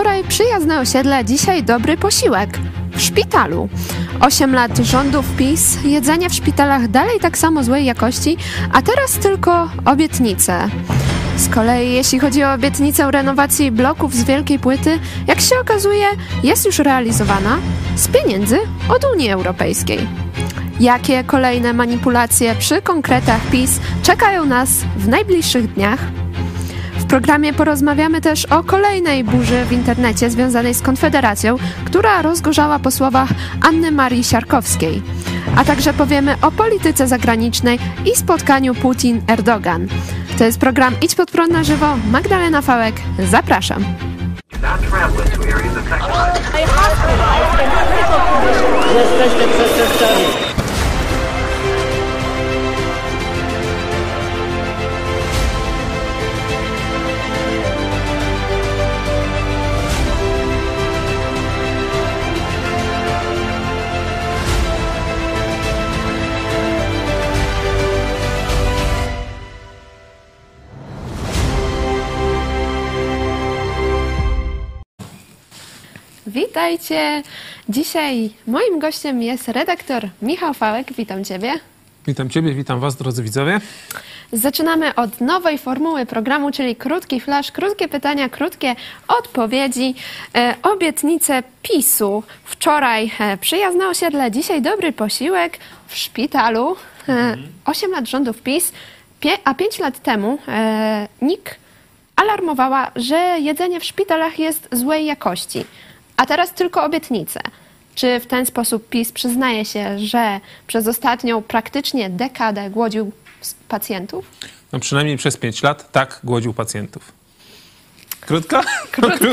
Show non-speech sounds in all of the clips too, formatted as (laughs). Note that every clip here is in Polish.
Wczoraj przyjazne osiedle, dzisiaj dobry posiłek. W szpitalu. 8 lat rządów PiS, jedzenie w szpitalach dalej tak samo złej jakości, a teraz tylko obietnice. Z kolei jeśli chodzi o obietnicę renowacji bloków z wielkiej płyty, jak się okazuje, jest już realizowana z pieniędzy od Unii Europejskiej. Jakie kolejne manipulacje przy konkretach PiS czekają nas w najbliższych dniach? Programie porozmawiamy też o kolejnej burzy w internecie związanej z Konfederacją, która rozgorzała po słowach Anny Marii Siarkowskiej. A także powiemy o polityce zagranicznej i spotkaniu Putin-Erdogan. To jest program Idź pod prąd na żywo. Magdalena Fałek, zapraszam. Jesteśmy przestępcami. Witajcie! Dzisiaj moim gościem jest redaktor Michał Fałek. Witam Ciebie. Witam Ciebie, witam Was, drodzy widzowie. Zaczynamy od nowej formuły programu, czyli krótki flash, krótkie pytania, krótkie odpowiedzi. E, obietnice PiSu. Wczoraj e, przyjazne osiedle, dzisiaj dobry posiłek w szpitalu. E, 8 lat rządów PiS, a 5 lat temu NIK alarmowała, że jedzenie w szpitalach jest złej jakości. A teraz tylko obietnice. Czy w ten sposób PiS przyznaje się, że przez ostatnią praktycznie dekadę głodził pacjentów? No przynajmniej przez 5 lat tak głodził pacjentów. (laughs) Krótko? Krótko.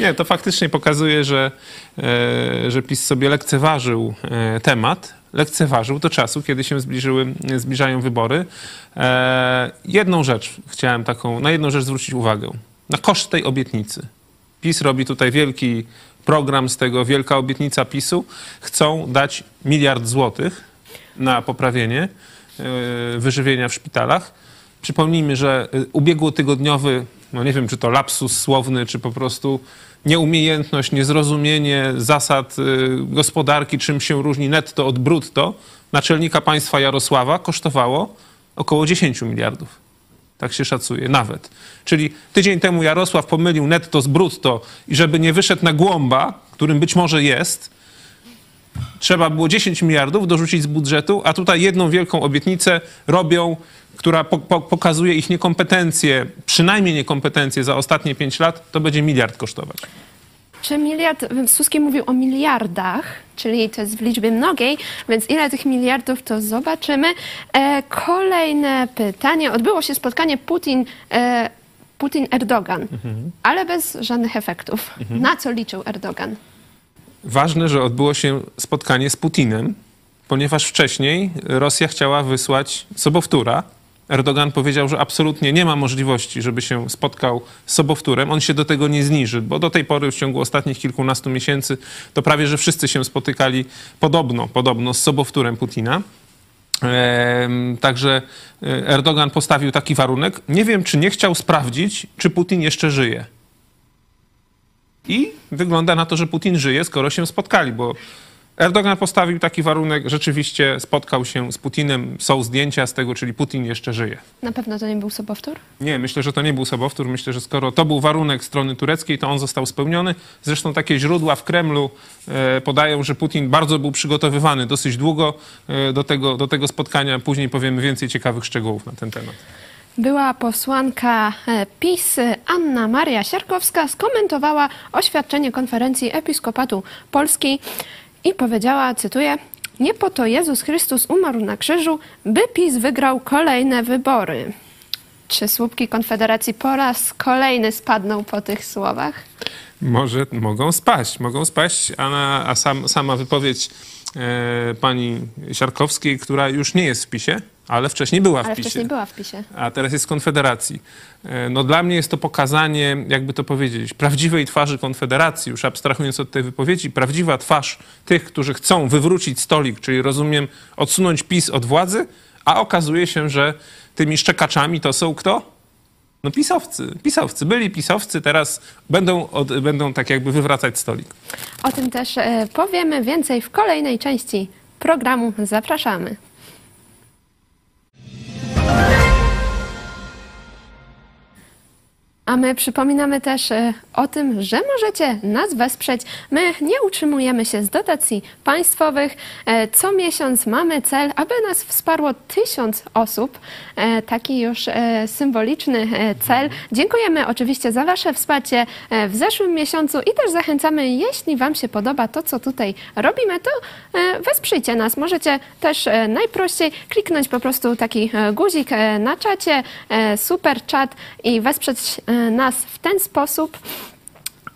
Nie, to faktycznie pokazuje, że, e, że PiS sobie lekceważył e, temat, lekceważył do czasu, kiedy się zbliżyły, zbliżają wybory. E, jedną rzecz chciałem taką, na jedną rzecz zwrócić uwagę. Na koszt tej obietnicy. PiS robi tutaj wielki program z tego, wielka obietnica PiSu. Chcą dać miliard złotych na poprawienie e, wyżywienia w szpitalach. Przypomnijmy, że e, ubiegłotygodniowy, no nie wiem, czy to lapsus słowny, czy po prostu nieumiejętność, niezrozumienie zasad e, gospodarki, czym się różni netto od brutto, naczelnika państwa Jarosława kosztowało około 10 miliardów. Tak się szacuje, nawet. Czyli tydzień temu Jarosław pomylił netto z brutto i żeby nie wyszedł na głąba, którym być może jest, trzeba było 10 miliardów dorzucić z budżetu, a tutaj jedną wielką obietnicę robią, która po, po, pokazuje ich niekompetencje, przynajmniej niekompetencje za ostatnie 5 lat, to będzie miliard kosztować. Czy miliard, Suski mówił o miliardach, czyli to jest w liczbie mnogiej, więc ile tych miliardów to zobaczymy. E, kolejne pytanie. Odbyło się spotkanie Putin, e, Putin-Erdogan, ale bez żadnych efektów. Na co liczył Erdogan? Ważne, że odbyło się spotkanie z Putinem, ponieważ wcześniej Rosja chciała wysłać sobowtóra. Erdogan powiedział, że absolutnie nie ma możliwości, żeby się spotkał z sobowtórem. On się do tego nie zniży, bo do tej pory w ciągu ostatnich kilkunastu miesięcy to prawie, że wszyscy się spotykali podobno, podobno z sobowtórem Putina. Także e, Erdogan postawił taki warunek. Nie wiem, czy nie chciał sprawdzić, czy Putin jeszcze żyje. I wygląda na to, że Putin żyje, skoro się spotkali, bo Erdogan postawił taki warunek, rzeczywiście spotkał się z Putinem, są zdjęcia z tego, czyli Putin jeszcze żyje. Na pewno to nie był sobowtór? Nie, myślę, że to nie był sobowtór. Myślę, że skoro to był warunek strony tureckiej, to on został spełniony. Zresztą takie źródła w Kremlu e, podają, że Putin bardzo był przygotowywany dosyć długo e, do, tego, do tego spotkania. Później powiemy więcej ciekawych szczegółów na ten temat. Była posłanka e, PiS Anna Maria Siarkowska skomentowała oświadczenie konferencji Episkopatu Polski i powiedziała, cytuję, nie po to Jezus Chrystus umarł na krzyżu, by PiS wygrał kolejne wybory. Czy słupki Konfederacji po raz kolejny spadną po tych słowach? Może mogą spaść, mogą spaść, a, na, a sam, sama wypowiedź e, pani Siarkowskiej, która już nie jest w PiSie, ale wcześniej była w Ale PiSie. wcześniej była w PiSie. a teraz jest w Konfederacji. E, No dla mnie jest to pokazanie, jakby to powiedzieć, prawdziwej twarzy Konfederacji, już abstrahując od tej wypowiedzi, prawdziwa twarz tych, którzy chcą wywrócić stolik, czyli rozumiem, odsunąć PiS od władzy, a okazuje się, że tymi szczekaczami to są kto? No pisowcy, pisowcy, byli pisowcy, teraz będą, od, będą tak jakby wywracać stolik. O tym też e, powiemy więcej w kolejnej części programu. Zapraszamy. A my przypominamy też e, o tym, że możecie nas wesprzeć. My nie utrzymujemy się z dotacji państwowych. E, Co miesiąc mamy cel, aby nas wsparło tysiąc osób. E, Taki już symboliczny cel. Dziękujemy oczywiście za Wasze wsparcie w zeszłym miesiącu i też zachęcamy, jeśli Wam się podoba to, co tutaj robimy, to wesprzyjcie nas. Możecie też najprościej kliknąć po prostu taki guzik na czacie, super chat i wesprzeć nas w ten sposób.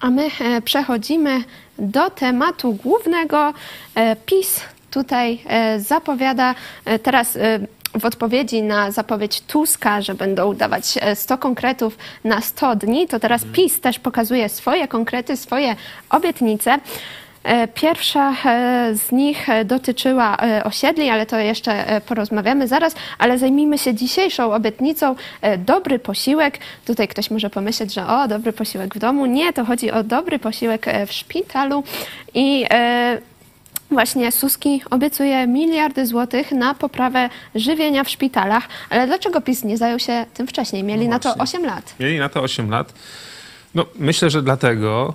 A my e, przechodzimy do tematu głównego. E, PiS tutaj e, zapowiada teraz w odpowiedzi na zapowiedź Tuska, że będą dawać e, 100 konkretów na 100 dni, to teraz PiS też pokazuje swoje konkrety, swoje obietnice. E, Pierwsza e, z nich e, dotyczyła osiedli, ale to jeszcze porozmawiamy zaraz, ale zajmijmy się dzisiejszą obietnicą dobry posiłek. Tutaj ktoś może pomyśleć, że o, dobry posiłek w domu. Nie, to chodzi o dobry posiłek w szpitalu i Właśnie Suski obiecuje miliardy złotych na poprawę żywienia w szpitalach, ale dlaczego PiS nie zajął się tym wcześniej? Mieli No na to właśnie. 8 lat. Mieli na to 8 lat. No, myślę, że dlatego,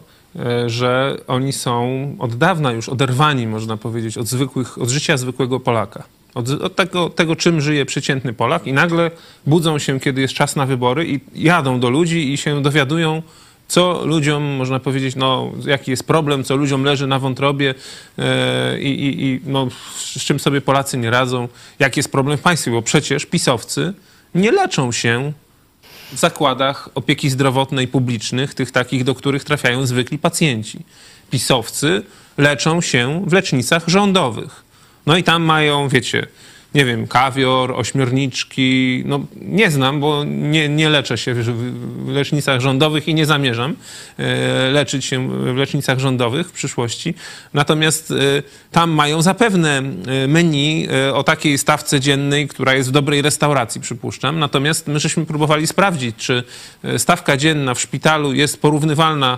że oni są od dawna już oderwani, można powiedzieć, od, zwykłych, od życia zwykłego Polaka. Od, od tego, tego, czym żyje przeciętny Polak i nagle budzą się, kiedy jest czas na wybory i jadą do ludzi i się dowiadują, co ludziom, można powiedzieć, no, jaki jest problem, co ludziom leży na wątrobie e, i, i, i no, z czym sobie Polacy nie radzą, jaki jest problem w państwie, bo przecież pisowcy nie leczą się w zakładach opieki zdrowotnej publicznych, tych takich, do których trafiają zwykli pacjenci. Pisowcy leczą się w lecznicach rządowych. No i tam mają, wiecie, nie wiem, kawior, ośmiorniczki. No nie znam, bo nie, nie leczę się w, lecznicach rządowych i nie zamierzam e, leczyć się w lecznicach rządowych w przyszłości. Natomiast e, tam mają zapewne e, menu o takiej stawce dziennej, która jest w dobrej restauracji, przypuszczam. Natomiast my żeśmy próbowali sprawdzić, czy stawka dzienna w szpitalu jest porównywalna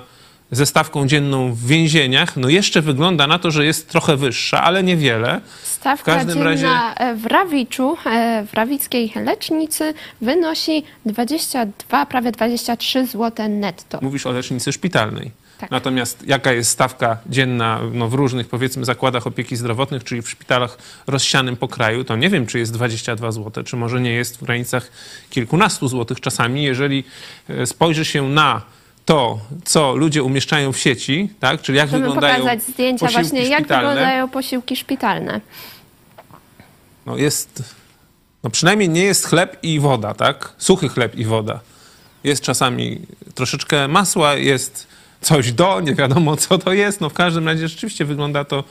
ze stawką dzienną w więzieniach. No jeszcze wygląda na to, że jest trochę wyższa, ale niewiele. Stawka W każdym dzienna razie- w Rawiczu, e, w rawickiej lecznicy wynosi 22, prawie 23 zł netto. Mówisz o lecznicy szpitalnej. Tak. Natomiast jaka jest stawka dzienna no, w różnych, powiedzmy, zakładach opieki zdrowotnych, czyli w szpitalach rozsianym po kraju, to nie wiem, czy jest 22 zł, czy może nie jest w granicach kilkunastu złotych czasami. Jeżeli e, spojrzy się na to, co ludzie umieszczają w sieci, tak, czyli jak Możemy wyglądają pokazać zdjęcia posiłki właśnie, jak szpitalne, wyglądają posiłki szpitalne. no jest, no przynajmniej nie jest chleb i woda, tak? Suchy chleb i woda. Jest czasami troszeczkę masła, jest coś do, nie wiadomo (laughs) co to jest. No w każdym razie rzeczywiście wygląda to,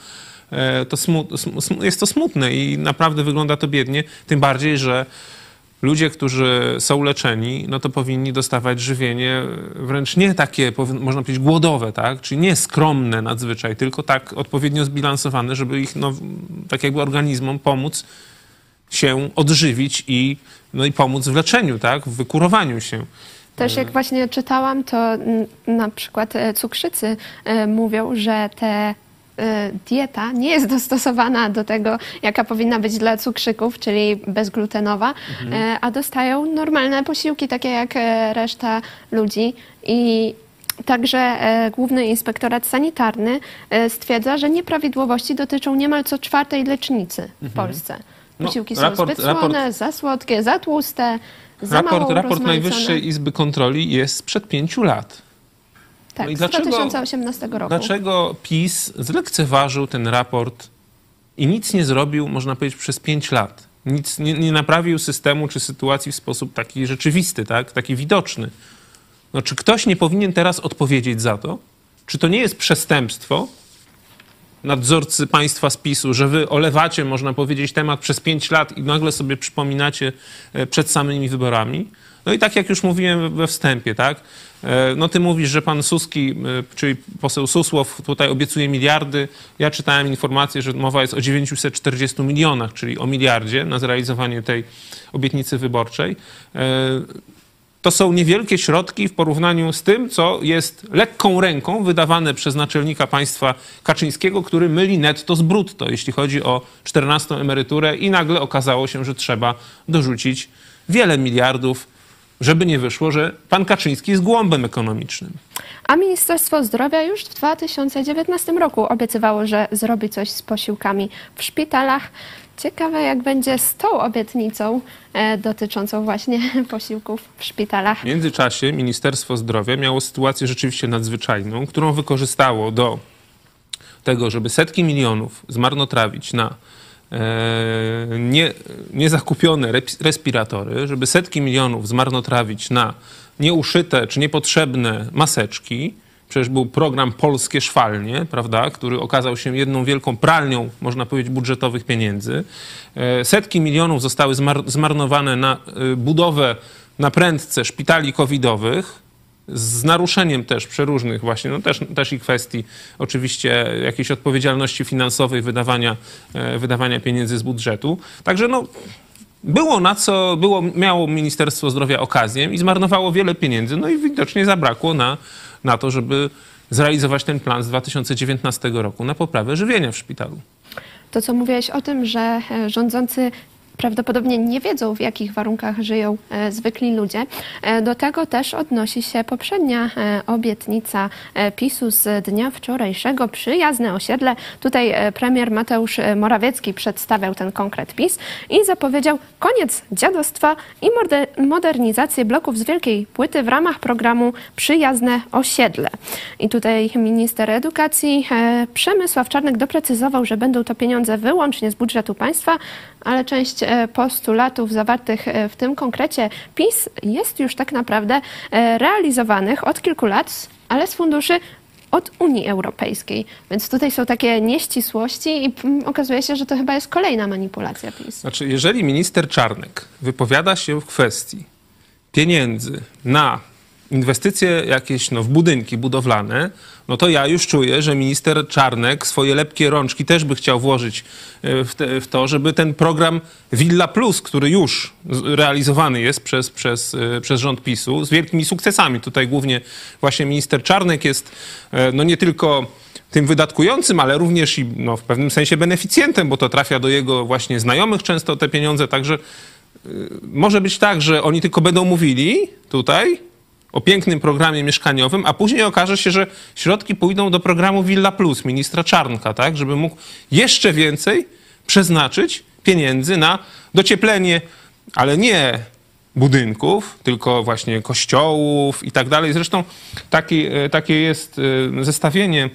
e, to sm- jest to smutne i naprawdę wygląda to biednie. Tym bardziej, że ludzie, którzy są leczeni, no to powinni dostawać żywienie wręcz nie takie, można powiedzieć, głodowe, tak? Czyli nie skromne nadzwyczaj, tylko tak odpowiednio zbilansowane, żeby ich, no, tak jakby organizmom pomóc się odżywić i, no i pomóc w leczeniu, tak? W wykurowaniu się. Też jak właśnie czytałam, to na przykład e, cukrzycy e, mówią, że te dieta nie jest dostosowana do tego, jaka powinna być dla cukrzyków, czyli bezglutenowa, e, a dostają normalne posiłki, takie jak e, reszta ludzi i Także Główny Inspektorat Sanitarny stwierdza, że nieprawidłowości dotyczą niemal co czwartej lecznicy w Polsce. No, Posiłki są raport- zbyt słone, raport- za słodkie, za tłuste, za Raport, mało raport. Najwyższej Izby Kontroli jest sprzed pięciu lat. Tak, No z dlaczego- 2018 roku. Dlaczego PiS zlekceważył ten raport i nic nie zrobił, można powiedzieć, przez pięć lat? Nic nie, nie naprawił systemu czy sytuacji w sposób taki rzeczywisty, tak? taki widoczny. No, czy ktoś nie powinien teraz odpowiedzieć za to? Czy to nie jest przestępstwo nadzorcy państwa z PiSu, że wy olewacie, można powiedzieć, temat przez pięć lat i nagle sobie przypominacie e, przed samymi wyborami? No i tak jak już mówiłem we wstępie, tak? E, No ty mówisz, że pan Suski, e, czyli poseł Susłow tutaj obiecuje miliardy. Ja czytałem informację, że mowa jest o 940 milionach, czyli o miliardzie na zrealizowanie tej obietnicy wyborczej. E, to są niewielkie środki w porównaniu z tym, co jest lekką ręką wydawane przez naczelnika państwa Kaczyńskiego, który myli netto z brutto, jeśli chodzi o 14 emeryturę i nagle okazało się, że trzeba dorzucić wiele miliardów, żeby nie wyszło, że pan Kaczyński jest głąbem ekonomicznym. A Ministerstwo Zdrowia już w 2019 roku obiecywało, że zrobi coś z posiłkami w szpitalach. Ciekawe, jak będzie z tą obietnicą e, dotyczącą właśnie (laughs) posiłków w szpitalach. W międzyczasie Ministerstwo Zdrowia miało sytuację rzeczywiście nadzwyczajną, którą wykorzystało do tego, żeby setki milionów zmarnotrawić na nie, niezakupione respiratory, żeby setki milionów zmarnotrawić na nieuszyte czy niepotrzebne maseczki, Przecież był program Polskie Szwalnie, prawda, który okazał się jedną wielką pralnią, można powiedzieć, budżetowych pieniędzy. E, setki milionów zostały zmarnowane na e, budowę na prędce szpitali covidowych, z naruszeniem też przeróżnych właśnie, no też, też i kwestii oczywiście jakiejś odpowiedzialności finansowej wydawania, e, wydawania pieniędzy z budżetu. Także no, było na co, było, miało Ministerstwo Zdrowia okazję i zmarnowało wiele pieniędzy, no i widocznie zabrakło na na to, żeby zrealizować ten plan z 2019 roku na poprawę żywienia w szpitalu. To, co mówiłeś o tym, że e, rządzący prawdopodobnie nie wiedzą, w jakich warunkach żyją e, zwykli ludzie. E, do tego też odnosi się poprzednia e, obietnica PiSu z dnia wczorajszego, przyjazne osiedle. Tutaj premier Mateusz Morawiecki przedstawiał ten konkret PiS i zapowiedział koniec dziadostwa i modernizację bloków z wielkiej płyty w ramach programu Przyjazne osiedle. I tutaj minister edukacji Przemysław Czarnek doprecyzował, że będą to pieniądze wyłącznie z budżetu państwa, ale część e, postulatów zawartych e, w tym konkrecie PiS jest już tak naprawdę e, realizowanych od kilku lat, ale z funduszy od Unii Europejskiej. Więc tutaj są takie nieścisłości i mm, okazuje się, że to chyba jest kolejna manipulacja PiS. Znaczy, jeżeli minister Czarnek wypowiada się w kwestii pieniędzy na inwestycje jakieś no, w budynki budowlane, no to ja już czuję, że minister Czarnek swoje lepkie rączki też by chciał włożyć e, w, te, w to, żeby ten program Villa Plus, który już realizowany jest przez, przez, e, przez rząd PiSu, z wielkimi sukcesami. Tutaj głównie właśnie minister Czarnek jest e, no nie tylko tym wydatkującym, ale również i no, w pewnym sensie beneficjentem, bo to trafia do jego właśnie znajomych często te pieniądze, także może być tak, że oni tylko będą mówili tutaj, o pięknym programie mieszkaniowym, a później okaże się, że środki pójdą do programu Villa Plus ministra Czarnka, tak, żeby mógł jeszcze więcej przeznaczyć pieniędzy na docieplenie, ale nie budynków, tylko właśnie kościołów i tak dalej. Zresztą taki, e, takie jest e, zestawienie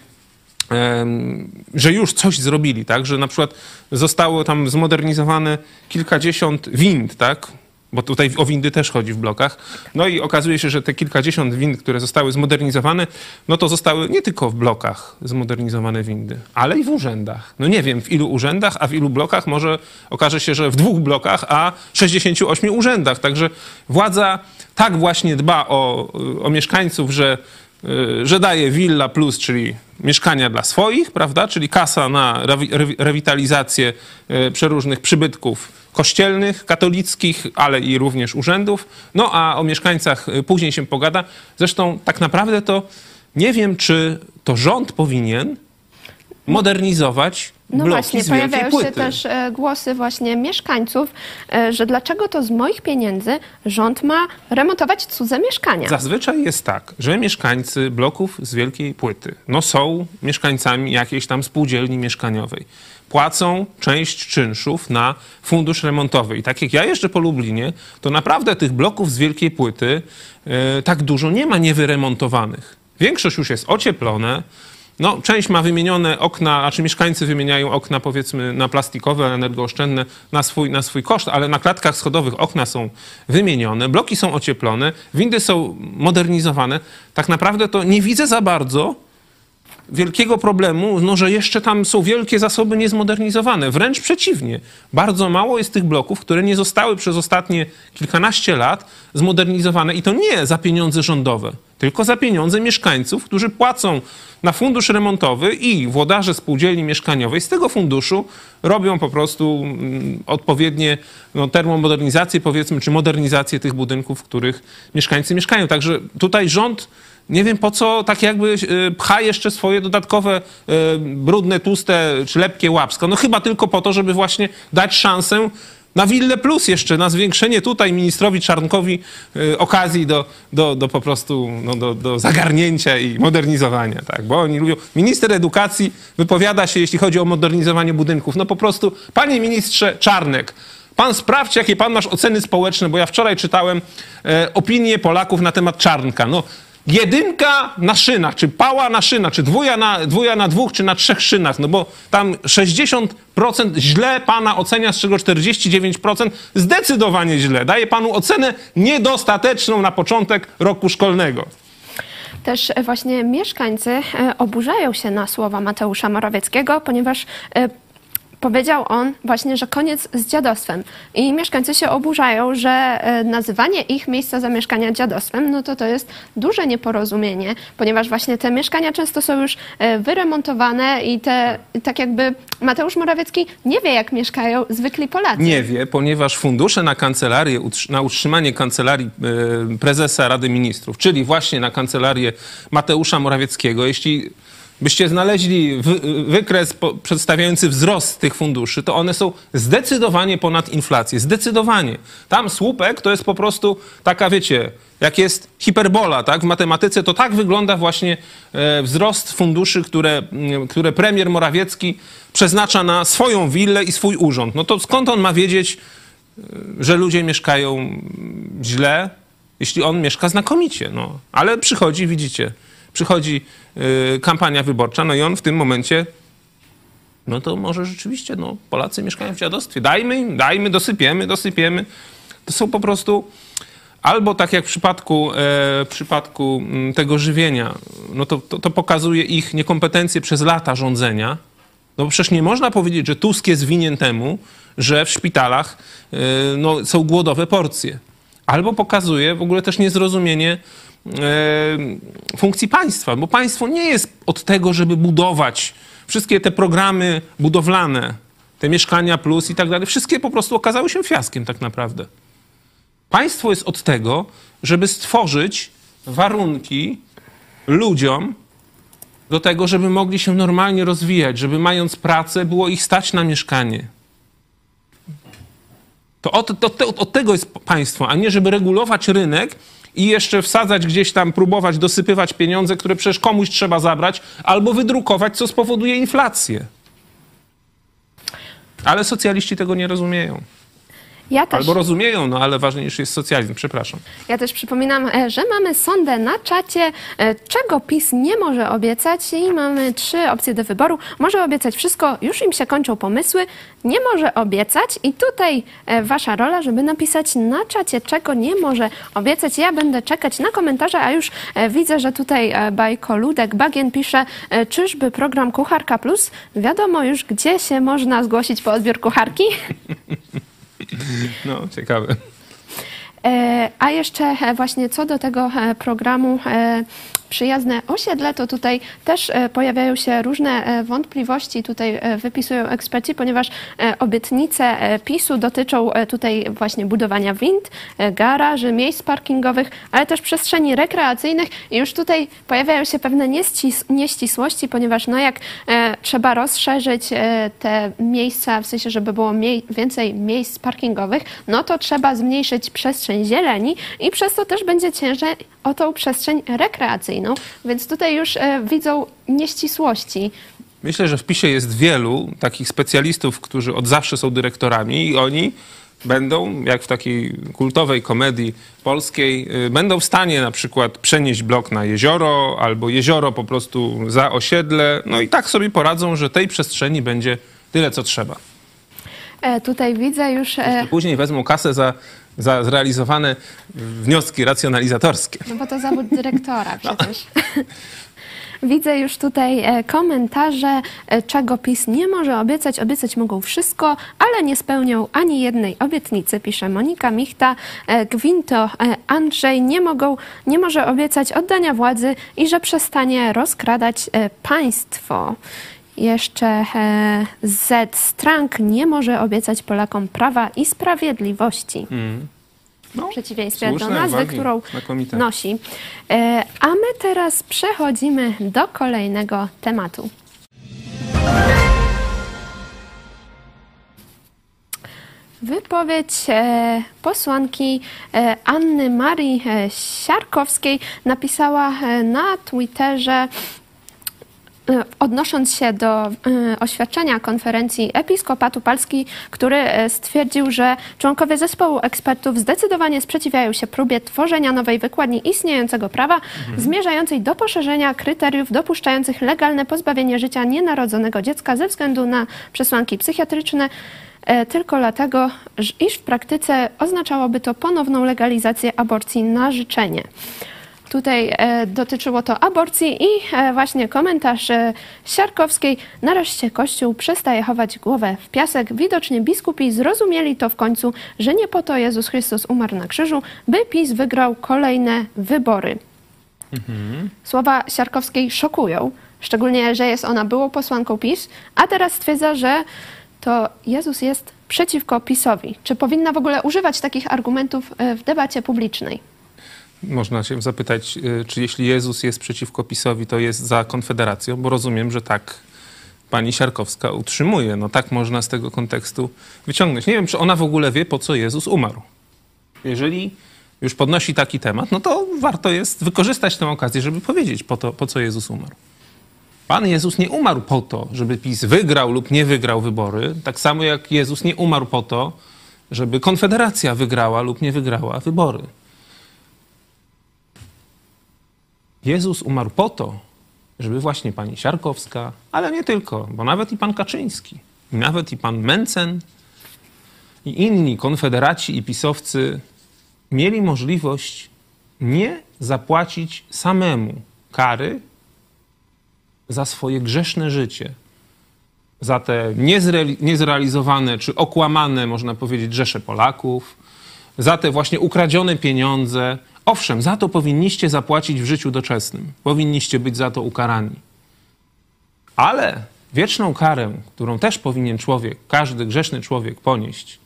że już coś zrobili, tak? Że na przykład zostało tam zmodernizowane kilkadziesiąt wind, tak? Bo tutaj o windy też chodzi w blokach. No i okazuje się, że te kilkadziesiąt wind, które zostały zmodernizowane, no to zostały nie tylko w blokach zmodernizowane windy, ale i w urzędach. No nie wiem w ilu urzędach, a w ilu blokach, może okaże się, że w dwóch blokach, a 68 urzędach. Także władza tak właśnie dba o, o mieszkańców, że że daje Villa Plus, czyli mieszkania dla swoich, prawda? Czyli kasa na rewitalizację e, przeróżnych przybytków kościelnych, katolickich, ale i również urzędów. No a o mieszkańcach y, później się pogada. Zresztą tak naprawdę to nie wiem, czy to rząd powinien modernizować no właśnie, pojawiają się też e, głosy właśnie mieszkańców, e, że dlaczego to z moich pieniędzy rząd ma remontować cudze mieszkania. Zazwyczaj jest tak, że mieszkańcy bloków z wielkiej płyty no są mieszkańcami jakiejś tam spółdzielni mieszkaniowej płacą część czynszów na fundusz remontowy. I tak jak ja jeżdżę po Lublinie, to naprawdę tych bloków z wielkiej płyty yy, tak dużo nie ma niewyremontowanych. Większość już jest ocieplone. No, część ma wymienione okna, znaczy mieszkańcy wymieniają okna powiedzmy na plastikowe, energooszczędne na swój, na swój koszt, ale na klatkach schodowych okna są wymienione, bloki są ocieplone, windy są modernizowane. Tak naprawdę to nie widzę za bardzo wielkiego problemu, no, że jeszcze tam są wielkie zasoby niezmodernizowane. Wręcz przeciwnie. Bardzo mało jest tych bloków, które nie zostały przez ostatnie kilkanaście lat zmodernizowane i to nie za pieniądze rządowe, tylko za pieniądze mieszkańców, którzy płacą na fundusz remontowy i włodarze spółdzielni mieszkaniowej z tego funduszu robią po prostu mm, odpowiednie no, termomodernizacje, powiedzmy, czy modernizację tych budynków, w których mieszkańcy mieszkają. Także tutaj rząd nie wiem po co tak jakby e, pcha jeszcze swoje dodatkowe e, brudne, tłuste czy lepkie łapsko. No chyba tylko po to, żeby właśnie dać szansę na Wille Plus jeszcze, na zwiększenie tutaj ministrowi Czarnkowi y, okazji do, do, do po prostu no, do, do zagarnięcia i modernizowania, tak? Bo oni lubią... Minister edukacji wypowiada się, jeśli chodzi o modernizowanie budynków. No po prostu, panie ministrze Czarnek, Pan sprawdź, jakie pan masz oceny społeczne, bo ja wczoraj czytałem e, opinie Polaków na temat Czarnka. No, jedynka na szynach, czy pała na szynach, czy dwuja na, dwuja na dwóch, czy na trzech szynach, no bo tam 60% źle pana ocenia, z czego 49% zdecydowanie źle. Daje panu ocenę niedostateczną na początek roku szkolnego. Też właśnie mieszkańcy e, oburzają się na słowa Mateusza Morawieckiego, ponieważ e, powiedział on właśnie, że koniec z dziadostwem. I mieszkańcy się oburzają, że e, nazywanie ich miejsca zamieszkania dziadostwem, no to to jest duże nieporozumienie, ponieważ właśnie te mieszkania często są już e, wyremontowane i te, tak jakby Mateusz Morawiecki nie wie, jak mieszkają zwykli Polacy. Nie wie, ponieważ fundusze na kancelarię, na utrzymanie kancelarii e, prezesa Rady Ministrów, czyli właśnie na kancelarię Mateusza Morawieckiego, jeśli byście znaleźli wykres przedstawiający wzrost tych funduszy, to one są zdecydowanie ponad inflację. Zdecydowanie. Tam słupek to jest po prostu taka, wiecie, jak jest hiperbola, tak? W matematyce to tak wygląda właśnie e, wzrost funduszy, które, które premier Morawiecki przeznacza na swoją willę i swój urząd. No to skąd on ma wiedzieć, e, że ludzie mieszkają źle, jeśli on mieszka znakomicie, no. Ale przychodzi, widzicie, przychodzi y, kampania wyborcza, no i on w tym momencie no to może rzeczywiście no, Polacy mieszkają w dziadostwie. Dajmy im, dajmy, dosypiemy, dosypiemy. To są po prostu albo tak jak w przypadku, e, w przypadku mm, tego żywienia, no to, to, to, pokazuje ich niekompetencje przez lata rządzenia. No bo przecież nie można powiedzieć, że Tusk jest winien temu, że w szpitalach e, no, są głodowe porcje. Albo pokazuje w ogóle też niezrozumienie funkcji państwa, bo państwo nie jest od tego, żeby budować wszystkie te programy budowlane, te mieszkania plus i tak dalej, wszystkie po prostu okazały się fiaskiem tak naprawdę. Państwo jest od tego, żeby stworzyć warunki ludziom do tego, żeby mogli się normalnie rozwijać, żeby mając pracę było ich stać na mieszkanie. To od, od, od tego jest państwo, a nie żeby regulować rynek i jeszcze wsadzać gdzieś tam, próbować dosypywać pieniądze, które przecież komuś trzeba zabrać, albo wydrukować, co spowoduje inflację. Ale socjaliści tego nie rozumieją. Ja też. Albo rozumieją, no ale ważniejszy jest socjalizm. Przepraszam. Ja też przypominam, e, że mamy sondę na czacie, e, czego PiS nie może obiecać i mamy trzy opcje do wyboru. Może obiecać wszystko, już im się kończą pomysły, nie może obiecać i tutaj e, wasza rola, żeby napisać na czacie, czego nie może obiecać. Ja będę czekać na komentarze, a już widzę, że tutaj Bajko Ludek Bagien pisze, czyżby program Kucharka Plus? Wiadomo już, gdzie się można zgłosić po odbiór kucharki? (laughs) No, ciekawe. E, a jeszcze e, właśnie co do tego e, programu przyjazne osiedle, to tutaj też e, pojawiają się różne e, wątpliwości, tutaj e, wypisują eksperci, ponieważ obietnice PiSu dotyczą tutaj właśnie budowania wind, garaży, miejsc parkingowych, ale też przestrzeni rekreacyjnych. I już tutaj pojawiają się pewne nieścisłości, ponieważ no jak trzeba rozszerzyć te miejsca, w sensie, żeby było więcej miejsc parkingowych, no to trzeba zmniejszyć przestrzeń zieleni i przez to też będzie ciężej o tą przestrzeń rekreacyjną, więc tutaj już e, widzą nieścisłości. Myślę, że w PiSie jest wielu takich specjalistów, którzy od zawsze są dyrektorami i oni będą, jak w takiej kultowej komedii polskiej, y, będą w stanie na przykład przenieść blok na jezioro albo jezioro po prostu za osiedle. No i tak sobie poradzą, że tej przestrzeni będzie tyle, co trzeba. E, tutaj widzę już... E... Później wezmą kasę za za zrealizowane wnioski racjonalizatorskie. No bo to zawód dyrektora przecież. No. (laughs) Widzę już tutaj e, komentarze, e, czego PiS nie może obiecać. Obiecać mogą wszystko, ale nie spełnią ani jednej obietnicy, pisze Monika Michta. E, Gwinto Andrzej nie, mogą, nie może obiecać oddania władzy i że przestanie rozkradać państwo. Jeszcze e, Z. Strank nie może obiecać Polakom prawa i sprawiedliwości. No, W przeciwieństwie do nazwy, uwagi, którą znakomite. nosi. E, A my teraz przechodzimy do kolejnego tematu. Wypowiedź e, posłanki Anny Marii Siarkowskiej napisała na Twitterze odnosząc się do e, oświadczenia konferencji Episkopatu Polski, który e, stwierdził, że członkowie zespołu ekspertów zdecydowanie sprzeciwiają się próbie tworzenia nowej wykładni istniejącego prawa, zmierzającej do poszerzenia kryteriów dopuszczających legalne pozbawienie życia nienarodzonego dziecka ze względu na przesłanki psychiatryczne, e, tylko dlatego, iż w praktyce oznaczałoby to ponowną legalizację aborcji na życzenie. Tutaj e, dotyczyło to aborcji i e, właśnie komentarz e, Siarkowskiej. Nareszcie Kościół przestaje chować głowę w piasek. Widocznie biskupi zrozumieli to w końcu, że nie po to Jezus Chrystus umarł na krzyżu, by PiS wygrał kolejne wybory. Słowa Siarkowskiej szokują, szczególnie, że jest ona byłą posłanką PiS, a teraz stwierdza, że to Jezus jest przeciwko PiSowi. Czy powinna w ogóle używać takich argumentów w debacie publicznej? Można się zapytać, y, czy jeśli Jezus jest przeciwko PiSowi, to jest za Konfederacją, bo rozumiem, że tak pani Siarkowska utrzymuje. No tak można z tego kontekstu wyciągnąć. Nie wiem, czy ona w ogóle wie, po co Jezus umarł. Jeżeli już podnosi taki temat, no to warto jest wykorzystać tę okazję, żeby powiedzieć, po, to, po co Jezus umarł. Pan Jezus nie umarł po to, żeby PiS wygrał lub nie wygrał wybory, tak samo jak Jezus nie umarł po to, żeby Konfederacja wygrała lub nie wygrała wybory. Jezus umarł po to, żeby właśnie pani Siarkowska, ale nie tylko, bo nawet i pan Kaczyński, i nawet i pan Mencen i inni konfederaci i pisowcy mieli możliwość nie zapłacić samemu kary za swoje grzeszne życie, za te niezre- niezrealizowane czy okłamane, można powiedzieć, rzesze Polaków, za te właśnie ukradzione pieniądze. Owszem, za to powinniście zapłacić w życiu doczesnym. Powinniście być za to ukarani. Ale wieczną karę, którą też powinien człowiek, każdy grzeszny człowiek ponieść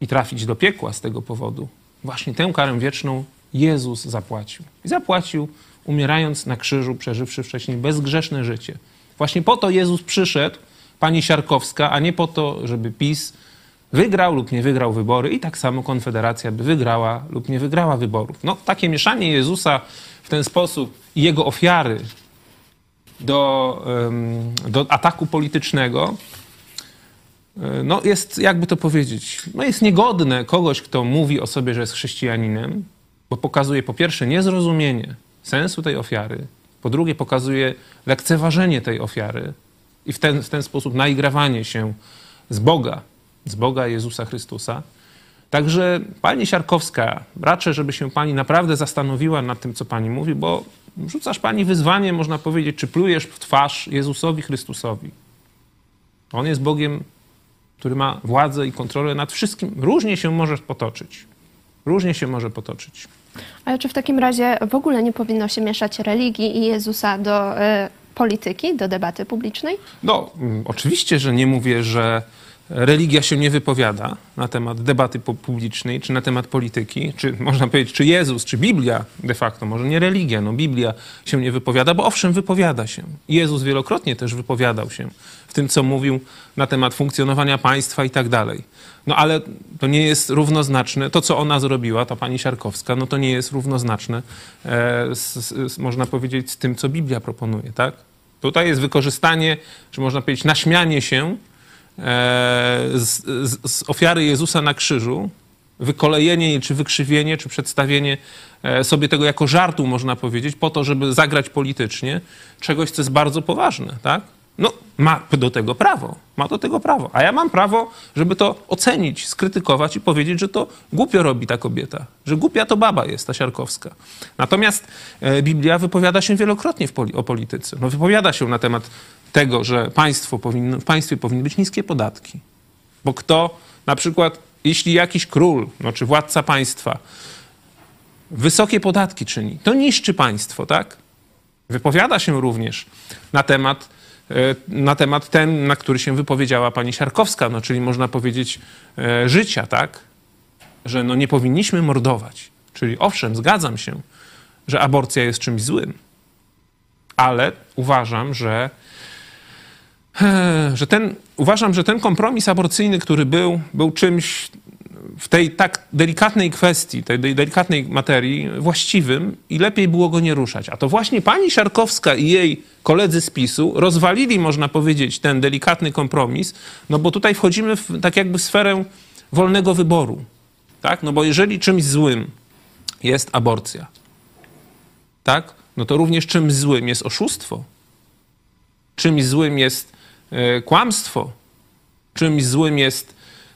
i trafić do piekła z tego powodu, właśnie tę karę wieczną Jezus zapłacił. I zapłacił, umierając na krzyżu, przeżywszy wcześniej bezgrzeszne życie. Właśnie po to Jezus przyszedł, pani Siarkowska, a nie po to, żeby PiS wygrał lub nie wygrał wybory i tak samo Konfederacja by wygrała lub nie wygrała wyborów. No, takie mieszanie Jezusa w ten sposób i jego ofiary do, do ataku politycznego e, no jest, jakby to powiedzieć, no jest niegodne kogoś, kto mówi o sobie, że jest chrześcijaninem, bo pokazuje po pierwsze niezrozumienie sensu tej ofiary, po drugie pokazuje lekceważenie tej ofiary i w ten, w ten sposób naigrawanie się z Boga, z Boga Jezusa Chrystusa. Także pani Siarkowska, raczej, żeby się pani naprawdę zastanowiła nad tym, co pani mówi, bo rzucasz pani wyzwanie, można powiedzieć, czy plujesz w twarz Jezusowi Chrystusowi. On jest Bogiem, który ma władzę i kontrolę nad wszystkim. Różnie się może potoczyć. Różnie się może potoczyć. Ale czy w takim razie w ogóle nie powinno się mieszać religii i Jezusa do e, polityki, do debaty publicznej? No, mm, oczywiście, że nie mówię, że religia się nie wypowiada na temat debaty pu- publicznej, czy na temat polityki, czy można powiedzieć, czy Jezus, czy Biblia de facto, może nie religia, no Biblia się nie wypowiada, bo owszem, wypowiada się. Jezus wielokrotnie też wypowiadał się w tym, co mówił na temat funkcjonowania państwa i tak dalej. No ale to nie jest równoznaczne, to co ona zrobiła, ta pani Siarkowska, no to nie jest równoznaczne, e, z, z, można powiedzieć, z tym, co Biblia proponuje, tak? Tutaj jest wykorzystanie, czy można powiedzieć, naśmianie się z, z, z ofiary Jezusa na krzyżu, wykolejenie czy wykrzywienie, czy przedstawienie e, sobie tego jako żartu, można powiedzieć, po to, żeby zagrać politycznie, czegoś, co jest bardzo poważne, tak? No, ma do tego prawo. Ma do tego prawo. A ja mam prawo, żeby to ocenić, skrytykować i powiedzieć, że to głupio robi ta kobieta. Że głupia to baba jest, ta Siarkowska. Natomiast e, Biblia wypowiada się wielokrotnie poli o polityce. No, wypowiada się na temat tego, że państwo powinno, w państwie powinny być niskie podatki. Bo kto, na przykład, jeśli jakiś król, no, czy władca państwa wysokie podatki czyni, to niszczy państwo, tak? Wypowiada się również na temat E, na temat ten, na który się wypowiedziała pani Siarkowska, no, czyli można powiedzieć e, życia, tak? Że no, nie powinniśmy mordować. Czyli owszem, zgadzam się, że aborcja jest czymś złym, ale uważam, że, że ten, uważam, że ten kompromis aborcyjny, który był, był czymś w tej tak delikatnej kwestii, tej delikatnej materii właściwym i lepiej było go nie ruszać. A to właśnie pani Siarkowska i jej koledzy z PiSu rozwalili, można powiedzieć, ten delikatny kompromis, no bo tutaj wchodzimy w tak jakby sferę wolnego wyboru. Tak? No bo jeżeli czymś złym jest aborcja, tak? No to również czymś złym jest oszustwo. Czymś złym jest kłamstwo. Czymś złym jest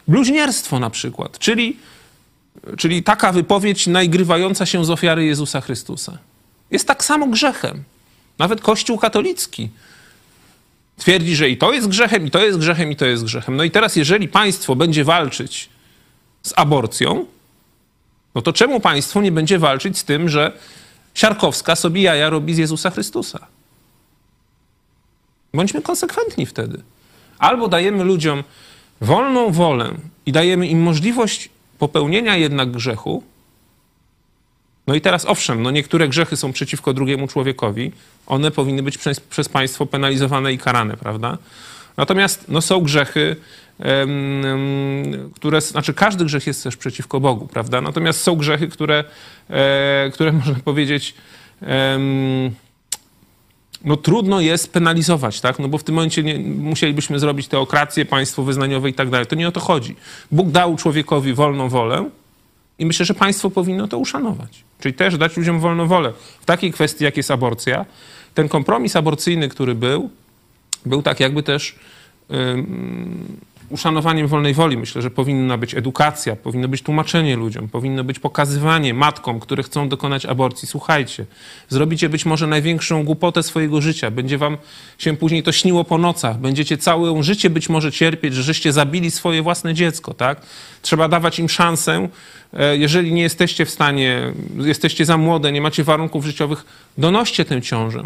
Bluźnierstwo na przykład, czyli, czyli taka wypowiedź najgrywająca się z ofiary Jezusa Chrystusa. Jest tak samo grzechem. Nawet Kościół katolicki twierdzi, że i to jest grzechem, i to jest grzechem, i to jest grzechem. No i teraz, jeżeli państwo będzie walczyć z aborcją, no to czemu państwo nie będzie walczyć z tym, że Siarkowska sobie jaja robi z Jezusa Chrystusa? Bądźmy konsekwentni wtedy. Albo dajemy ludziom wolną wolę i dajemy im możliwość popełnienia jednak grzechu, no i teraz owszem, no niektóre grzechy są przeciwko drugiemu człowiekowi, one powinny być przez, przez państwo penalizowane i karane, prawda? Natomiast no, są grzechy, które, znaczy każdy grzech jest też przeciwko Bogu, prawda? Natomiast są grzechy, które, e, które (laughs) można powiedzieć, no trudno jest penalizować, tak? No bo w tym momencie nie, musielibyśmy zrobić teokrację, państwo wyznaniowe i tak dalej. To nie o to chodzi. Bóg dał człowiekowi wolną wolę i myślę, że państwo powinno to uszanować. Czyli też dać ludziom wolną wolę. W takiej kwestii, jak jest aborcja, ten kompromis aborcyjny, który był, był tak jakby też uszanowaniem wolnej woli. Myślę, że powinna być edukacja, powinno być tłumaczenie ludziom, powinno być pokazywanie matkom, które chcą dokonać aborcji. Słuchajcie, zrobicie być może największą głupotę swojego życia. Będzie wam się później to śniło po nocach. Będziecie całe życie być może cierpieć, że żeście zabili swoje własne dziecko, tak? Trzeba dawać im szansę. E, jeżeli nie jesteście w stanie, jesteście za młode, nie macie warunków życiowych, donoście tę ciążę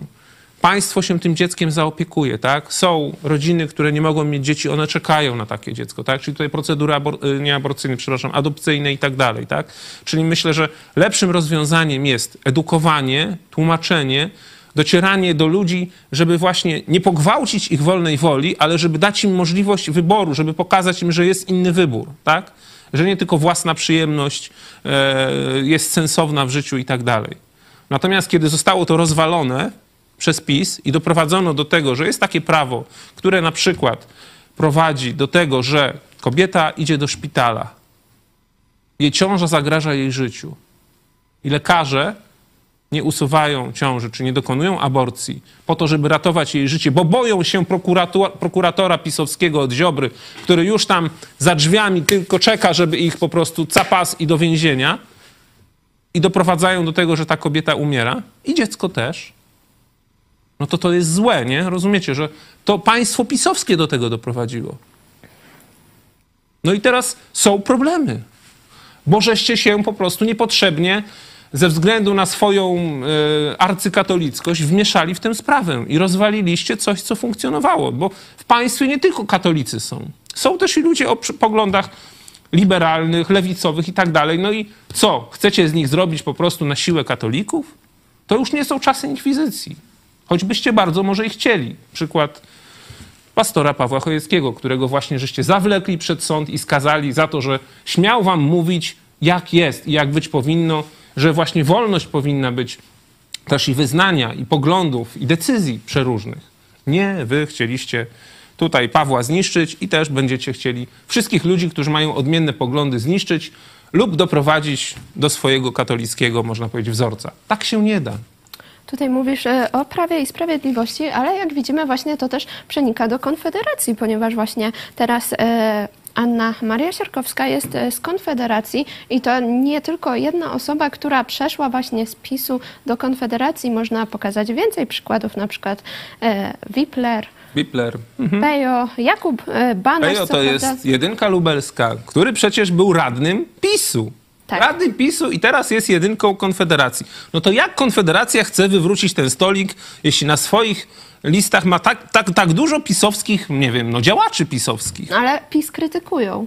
państwo się tym dzieckiem zaopiekuje, tak? Są rodziny, które nie mogą mieć dzieci, one czekają na takie dziecko, tak? Czyli tutaj procedury abor- y, nie aborcyjne, przepraszam, adopcyjne i tak dalej, tak? Czyli myślę, że lepszym rozwiązaniem jest edukowanie, tłumaczenie, docieranie do ludzi, żeby właśnie nie pogwałcić ich wolnej woli, ale żeby dać im możliwość wyboru, żeby pokazać im, że jest inny wybór, tak? Że nie tylko własna przyjemność e, jest sensowna w życiu i tak dalej. Natomiast kiedy zostało to rozwalone, przez PiS i doprowadzono do tego, że jest takie prawo, które na przykład prowadzi do tego, że kobieta idzie do szpitala, jej ciąża zagraża jej życiu. I lekarze nie usuwają ciąży, czy nie dokonują aborcji po to, żeby ratować jej życie, bo boją się prokuratora pisowskiego od Ziobry, który już tam za drzwiami tylko czeka, żeby ich po prostu capas i do więzienia i doprowadzają do tego, że ta kobieta umiera. I dziecko też no to to jest złe, nie? Rozumiecie, że to państwo pisowskie do tego doprowadziło. No i teraz są problemy, bo żeście się po prostu niepotrzebnie ze względu na swoją y, arcykatolickość wmieszali w tę sprawę i rozwaliliście coś, co funkcjonowało, bo w państwie nie tylko katolicy są. Są też i ludzie o poglądach liberalnych, lewicowych i tak dalej. No i co? Chcecie z nich zrobić po prostu na siłę katolików? To już nie są czasy inkwizycji. Choćbyście bardzo może i chcieli. Przykład pastora Pawła Chojeckiego, którego właśnie żeście zawlekli przed sąd i skazali za to, że śmiał wam mówić, jak jest i jak być powinno, że właśnie wolność powinna być też i wyznania, i poglądów, i decyzji przeróżnych. Nie, wy chcieliście tutaj Pawła zniszczyć i też będziecie chcieli wszystkich ludzi, którzy mają odmienne poglądy, zniszczyć lub doprowadzić do swojego katolickiego, można powiedzieć, wzorca. Tak się nie da Tutaj mówisz e, o Prawie i Sprawiedliwości, ale jak widzimy właśnie to też przenika do Konfederacji, ponieważ właśnie teraz e, Anna Maria Siarkowska jest e, z Konfederacji i to nie tylko jedna osoba, która przeszła właśnie z PiSu do Konfederacji. Można pokazać więcej przykładów, na przykład e, Wipler, Bipler. Pejo, Jakub e, Banaś. Pejo to prawda- jest jedynka lubelska, który przecież był radnym PiSu. Tak. Radnym PiSu i teraz jest jedynką Konfederacji. No to jak Konfederacja chce wywrócić ten stolik, jeśli na swoich listach ma tak, tak, tak dużo pisowskich, nie wiem, no działaczy pisowskich. Ale PiS krytykują.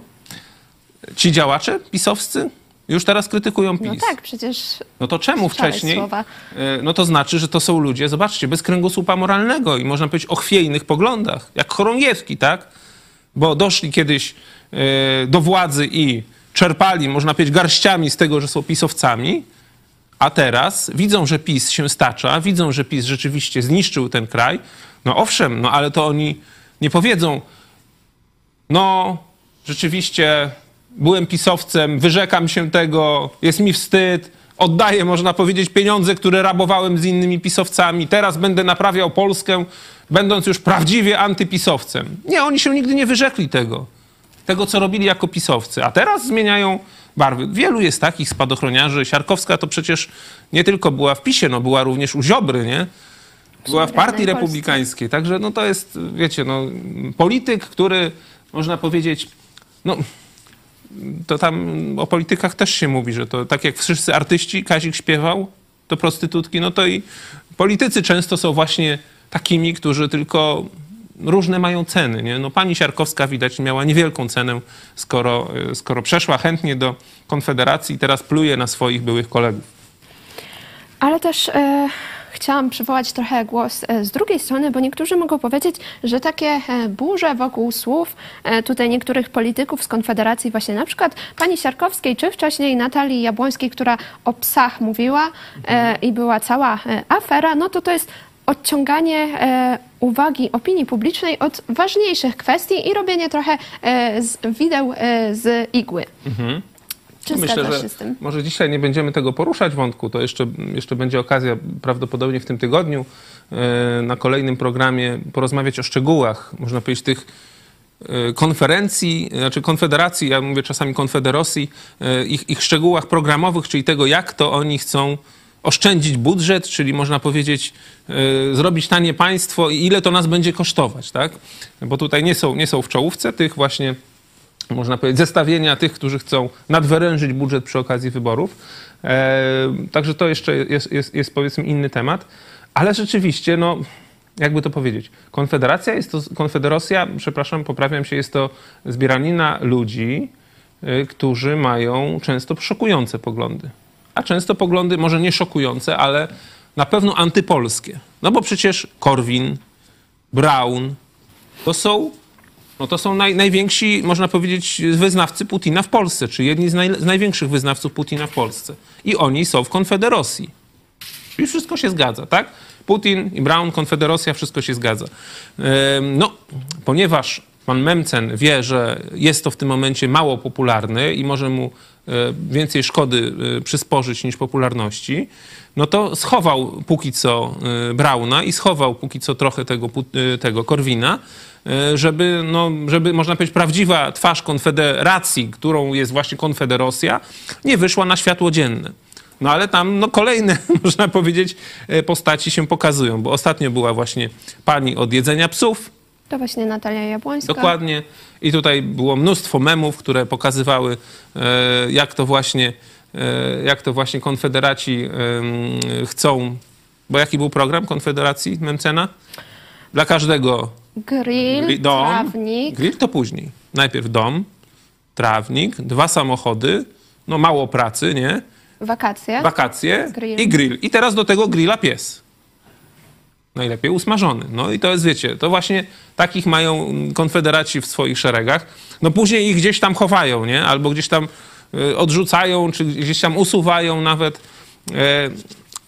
Ci działacze pisowscy już teraz krytykują PiS. No tak, przecież No to czemu wcześniej? słowa. e, No to znaczy, że to są ludzie, zobaczcie, bez kręgosłupa moralnego i można powiedzieć o chwiejnych poglądach, jak chorągiewki, tak? Bo doszli kiedyś e, do władzy i czerpali, można powiedzieć, garściami z tego, że są pisowcami, a teraz widzą, że PiS się stacza, widzą, że PiS rzeczywiście zniszczył ten kraj. No owszem, no ale to oni nie powiedzą, no rzeczywiście byłem pisowcem, wyrzekam się tego, jest mi wstyd, oddaję, można powiedzieć, pieniądze, które rabowałem z innymi pisowcami, teraz będę naprawiał Polskę, będąc już prawdziwie antypisowcem. Nie, oni się nigdy nie wyrzekli tego, tego, co robili jako pisowcy, a teraz zmieniają barwy. Wielu jest takich spadochroniarzy. Siarkowska to przecież nie tylko była w PiSie, no była również u Ziobry, nie? Była w Partii. Republikańskiej. Także no to jest, wiecie, no, polityk, który można powiedzieć, no to tam o politykach też się mówi, że to tak jak wszyscy artyści, Kazik śpiewał, to prostytutki, no to i politycy często są właśnie takimi, którzy tylko różne mają ceny. Nie? No pani Siarkowska widać miała niewielką cenę, skoro, y, skoro przeszła chętnie do Konfederacji i teraz pluje na swoich byłych kolegów. Ale też e, chciałam przywołać trochę głos e, z drugiej strony, bo niektórzy mogą powiedzieć, że takie e, burze wokół słów e, tutaj niektórych polityków z Konfederacji, właśnie na przykład pani Siarkowskiej, czy wcześniej Natalii Jabłońskiej, która o psach mówiła e, i była cała e, afera, no to to jest odciąganie e, uwagi opinii publicznej od ważniejszych kwestii i robienie trochę e, z wideł e, z igły. Czy Myślę, zgadzasz że się z tym? może dzisiaj nie będziemy tego poruszać wątku, to jeszcze, jeszcze będzie okazja prawdopodobnie w tym tygodniu na kolejnym programie porozmawiać o szczegółach, można powiedzieć, tych konferencji, znaczy konfederacji, ja mówię czasami konfederacji, ich, ich szczegółach programowych, czyli tego, jak to oni chcą oszczędzić budżet, czyli można powiedzieć, e, zrobić tanie państwo i ile to nas będzie kosztować, tak? Bo tutaj nie są, nie są w czołówce tych właśnie można powiedzieć, zestawienia tych, którzy chcą nadwyrężyć budżet przy okazji wyborów. E, także to jeszcze jest, jest, jest powiedzmy inny temat. Ale rzeczywiście, no, jakby to powiedzieć, Konfederacja jest to, Konfederacja, przepraszam, poprawiam się, jest to zbieranina ludzi, y, którzy mają często szokujące poglądy. A często poglądy może nie szokujące, ale na pewno antypolskie. No bo przecież Korwin, Braun, to są no to są naj, najwięksi, można powiedzieć, wyznawcy Putina w Polsce, czy jedni z, naj, z największych wyznawców Putina w Polsce. I oni są w Konfederacji. Czyli wszystko się zgadza, tak? Putin i Brown, Konfederacja, wszystko się zgadza. No, ponieważ pan Memcen wie, że jest to w tym momencie mało popularny i może mu więcej szkody e, przysporzyć niż popularności, no to schował póki co e, Brauna i schował póki co trochę tego, e, tego Korwina, e, żeby, no, żeby, można powiedzieć, prawdziwa twarz Konfederacji, którą jest właśnie Konfederacja, nie wyszła na światło dzienne. No ale tam no, kolejne, (laughs) można powiedzieć, e, postaci się pokazują, bo ostatnio była właśnie pani od jedzenia psów, To właśnie Natalia Jabłońska. dokładnie, i tutaj było mnóstwo memów, które pokazywały, e, jak to właśnie, e, jak to właśnie konfederaci chcą, bo jaki był program Konfederacji Memcena? Dla każdego Grill, Gri- dom, trawnik. grill to później. Najpierw dom, trawnik, dwa samochody, no mało pracy, nie? Wakacje. wakacje Grill. i grill. I teraz do tego grilla pies. Najlepiej usmażony. No i to jest, wiecie, to właśnie takich mają konfederaci w swoich szeregach. No później ich gdzieś tam chowają, nie? Albo gdzieś tam y, odrzucają, czy gdzieś tam usuwają nawet. E,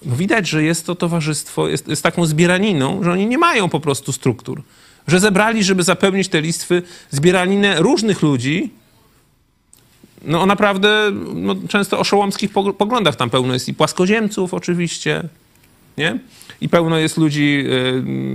no widać, że jest to towarzystwo, jest, jest taką zbieraniną, że oni nie mają po prostu struktur. Że zebrali, żeby zapełnić te listy, zbieraninę różnych ludzi, no o naprawdę no, często oszołomskich pog- poglądach tam pełno jest i płaskoziemców oczywiście, nie? I pełno jest ludzi,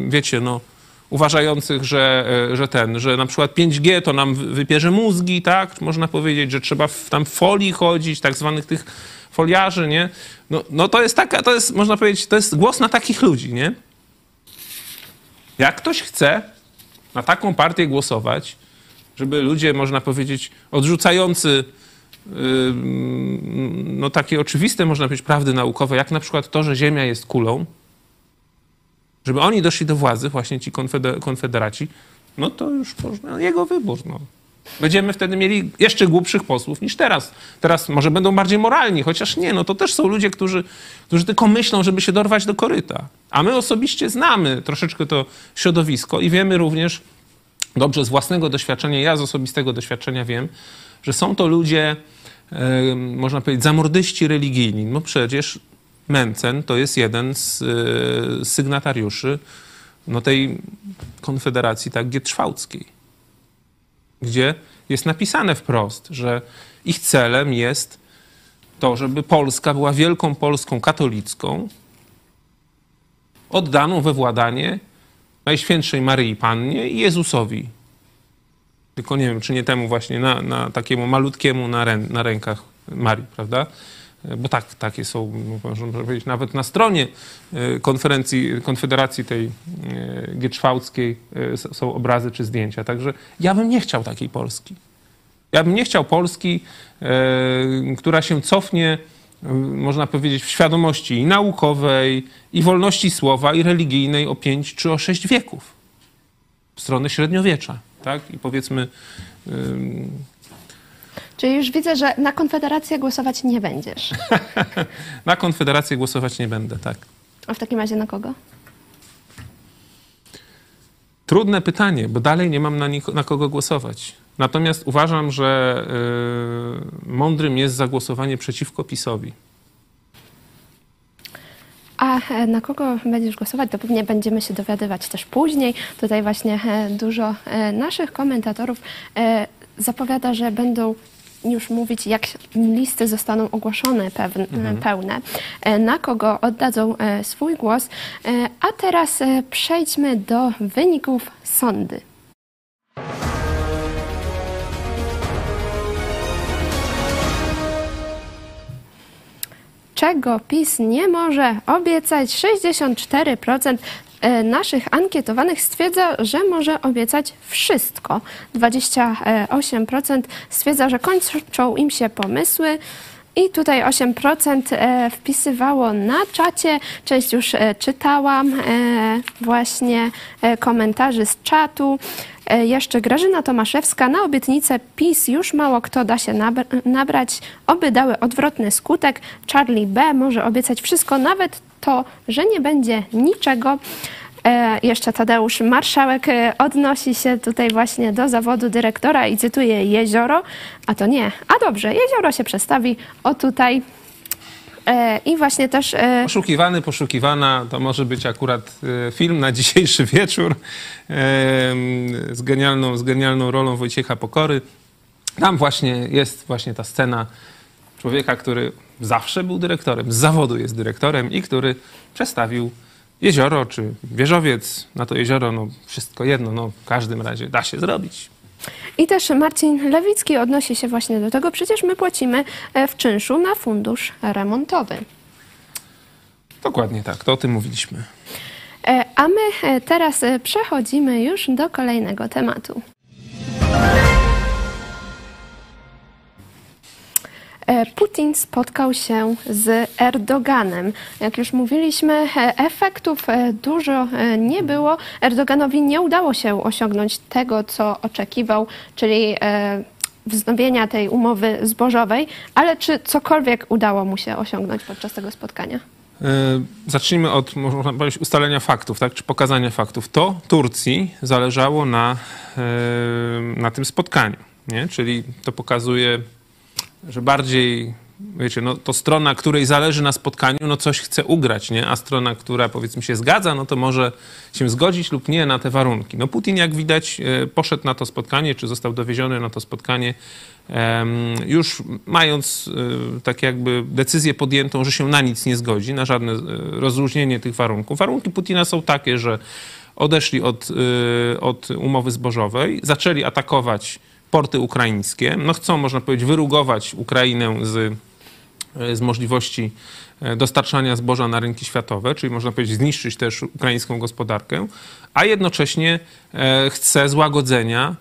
wiecie, no, uważających, że, że ten, że na przykład 5G to nam wypierze mózgi, tak? Można powiedzieć, że trzeba w, tam folii chodzić, tak zwanych tych foliarzy, nie? No, no to jest taka, to jest, można powiedzieć, to jest głos na takich ludzi, nie? Jak ktoś chce na taką partię głosować, żeby ludzie, można powiedzieć, odrzucający no takie oczywiste, można powiedzieć, prawdy naukowe, jak na przykład to, że Ziemia jest kulą, żeby oni doszli do władzy, właśnie ci konfederaci, no to już można, jego wybór. No. Będziemy wtedy mieli jeszcze głupszych posłów niż teraz. Teraz może będą bardziej moralni, chociaż nie, no to też są ludzie, którzy, którzy tylko myślą, żeby się dorwać do koryta. A my osobiście znamy troszeczkę to środowisko i wiemy również, dobrze z własnego doświadczenia, ja z osobistego doświadczenia wiem, że są to ludzie, można powiedzieć, zamordyści religijni. No przecież Mencen to jest jeden z e, sygnatariuszy no, tej konfederacji tak gietrzwałckiej, gdzie jest napisane wprost, że ich celem jest to, żeby Polska była wielką Polską katolicką, oddaną we władanie Najświętszej Maryi Pannie i Jezusowi. Tylko nie wiem, czy nie temu właśnie, na, na takiemu malutkiemu na, rę, na rękach Marii, prawda? Bo tak, takie są, można powiedzieć, nawet na stronie e, konferencji, konfederacji tej e, gieczwałckiej e, są obrazy czy zdjęcia. Także ja bym nie chciał takiej Polski. Ja bym nie chciał Polski, która się cofnie można powiedzieć, w świadomości i naukowej, i wolności słowa, i religijnej o pięć czy o sześć wieków. W stronę średniowiecza, tak? I powiedzmy... Ym... Czyli już widzę, że na Konfederację głosować nie będziesz. (laughs) na Konfederację głosować nie będę, tak. A w takim razie na kogo? Trudne pytanie, bo dalej nie mam na, na kogo głosować. Natomiast uważam, że y, mądrym jest zagłosowanie przeciwko PiSowi. A e, na kogo będziesz głosować, to pewnie będziemy się dowiadywać też później. Tutaj właśnie e, dużo e, naszych komentatorów zapowiada, że będą już mówić, jak listy zostaną ogłoszone pewne, mhm. pełne, na kogo oddadzą swój głos. A teraz przejdźmy do wyników sądy. Czego PiS nie może obiecać. 64% e, naszych ankietowanych stwierdza, że może obiecać wszystko. 28% stwierdza, że kończą im się pomysły. I tutaj 8% e, wpisywało na czacie. Część już e, czytałam właśnie komentarzy z czatu. E, jeszcze Grażyna Tomaszewska na obietnicę PiS już mało kto da się nabrać, oby dały odwrotny skutek. Charlie B. może obiecać wszystko, nawet to, że nie będzie niczego. E, jeszcze Tadeusz Marszałek e, odnosi się tutaj właśnie do zawodu dyrektora i cytuje jezioro, a to nie. A dobrze, jezioro się przestawi o tutaj E, I właśnie też. Poszukiwany, poszukiwana to może być akurat film na dzisiejszy wieczór z genialną, z genialną rolą Wojciecha Pokory. Tam właśnie jest właśnie ta scena człowieka, który zawsze był dyrektorem, z zawodu jest dyrektorem i który przestawił jezioro czy wieżowiec na to jezioro, no wszystko jedno, no w każdym razie da się zrobić. I też Marcin Lewicki odnosi się właśnie do tego, przecież my płacimy e, w czynszu na fundusz remontowy. Dokładnie tak, to o tym mówiliśmy. E, a my e, teraz przechodzimy już do kolejnego tematu. Putin spotkał się z Erdoganem. Jak już mówiliśmy, e, efektów e, dużo nie było. Erdoganowi nie udało się osiągnąć tego, co oczekiwał, czyli wznowienia tej umowy zbożowej, ale czy cokolwiek udało mu się osiągnąć podczas tego spotkania? Zacznijmy od można powiedzieć, ustalenia faktów, tak? czy pokazania faktów. To Turcji zależało na, na tym spotkaniu. Nie? Czyli to pokazuje że bardziej wiecie, no to strona, której zależy na spotkaniu, no coś chce ugrać, nie? A strona, która powiedzmy się zgadza, no to może się zgodzić lub nie na te warunki. No Putin, jak widać, e, poszedł na to spotkanie, czy został dowieziony na to spotkanie, już mając e, tak jakby decyzję podjętą, że się na nic nie zgodzi, na żadne e, rozróżnienie tych warunków. Warunki Putina są takie, że odeszli od, od umowy zbożowej, zaczęli atakować porty ukraińskie. No chcą, można powiedzieć, wyrugować Ukrainę z, z możliwości e, dostarczania zboża na rynki światowe, czyli można powiedzieć zniszczyć też ukraińską gospodarkę, a jednocześnie e, chce złagodzenia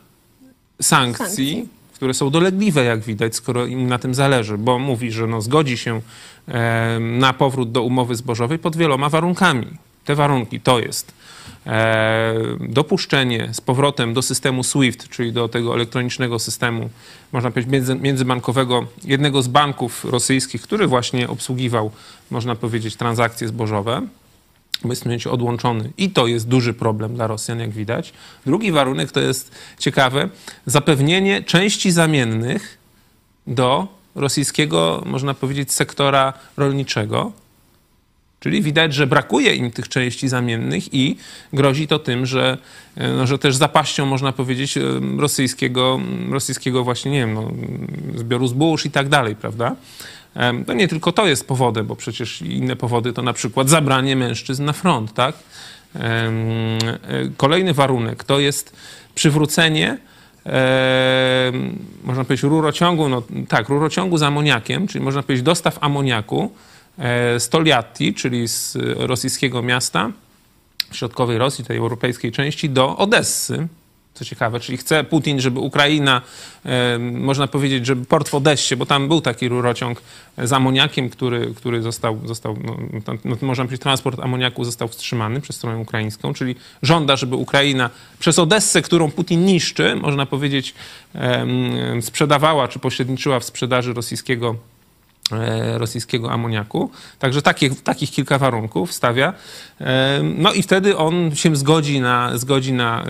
sankcji, sankcji. które są dolegliwe, jak widać, skoro im na tym zależy, bo mówi, że no, zgodzi się e, na powrót do umowy zbożowej pod wieloma warunkami. Te warunki to jest dopuszczenie z powrotem do systemu SWIFT, czyli do tego elektronicznego systemu, można powiedzieć, między, międzybankowego jednego z banków rosyjskich, który właśnie obsługiwał, można powiedzieć, transakcje zbożowe. Jest momencie odłączony i to jest duży problem dla Rosjan, jak widać. Drugi warunek to jest ciekawe, zapewnienie części zamiennych do rosyjskiego, można powiedzieć, sektora rolniczego, Czyli widać, że brakuje im tych części zamiennych i grozi to tym, że, e, no, że też zapaścią, można powiedzieć, e, rosyjskiego, rosyjskiego właśnie, nie wiem, no, zbioru zbóż i tak dalej, prawda? No nie tylko to jest powodem, bo przecież inne powody to na przykład zabranie mężczyzn na front, tak? E, kolejny warunek to jest przywrócenie e, można powiedzieć rurociągu, no tak, rurociągu z amoniakiem, czyli można powiedzieć dostaw amoniaku E, Stoliatti, czyli z rosyjskiego miasta, środkowej Rosji, tej europejskiej części, do Odessy. Co ciekawe, czyli chce Putin, żeby Ukraina, e, można powiedzieć, żeby port w Odessie, bo tam był taki rurociąg z amoniakiem, który, który został, został no, no, można powiedzieć, transport amoniaku został wstrzymany przez stronę ukraińską, czyli żąda, żeby Ukraina przez Odessę, którą Putin niszczy, można powiedzieć, sprzedawała czy pośredniczyła w sprzedaży rosyjskiego rosyjskiego amoniaku. Także takich, takich kilka warunków stawia. E, no i wtedy on się zgodzi na, zgodzi na,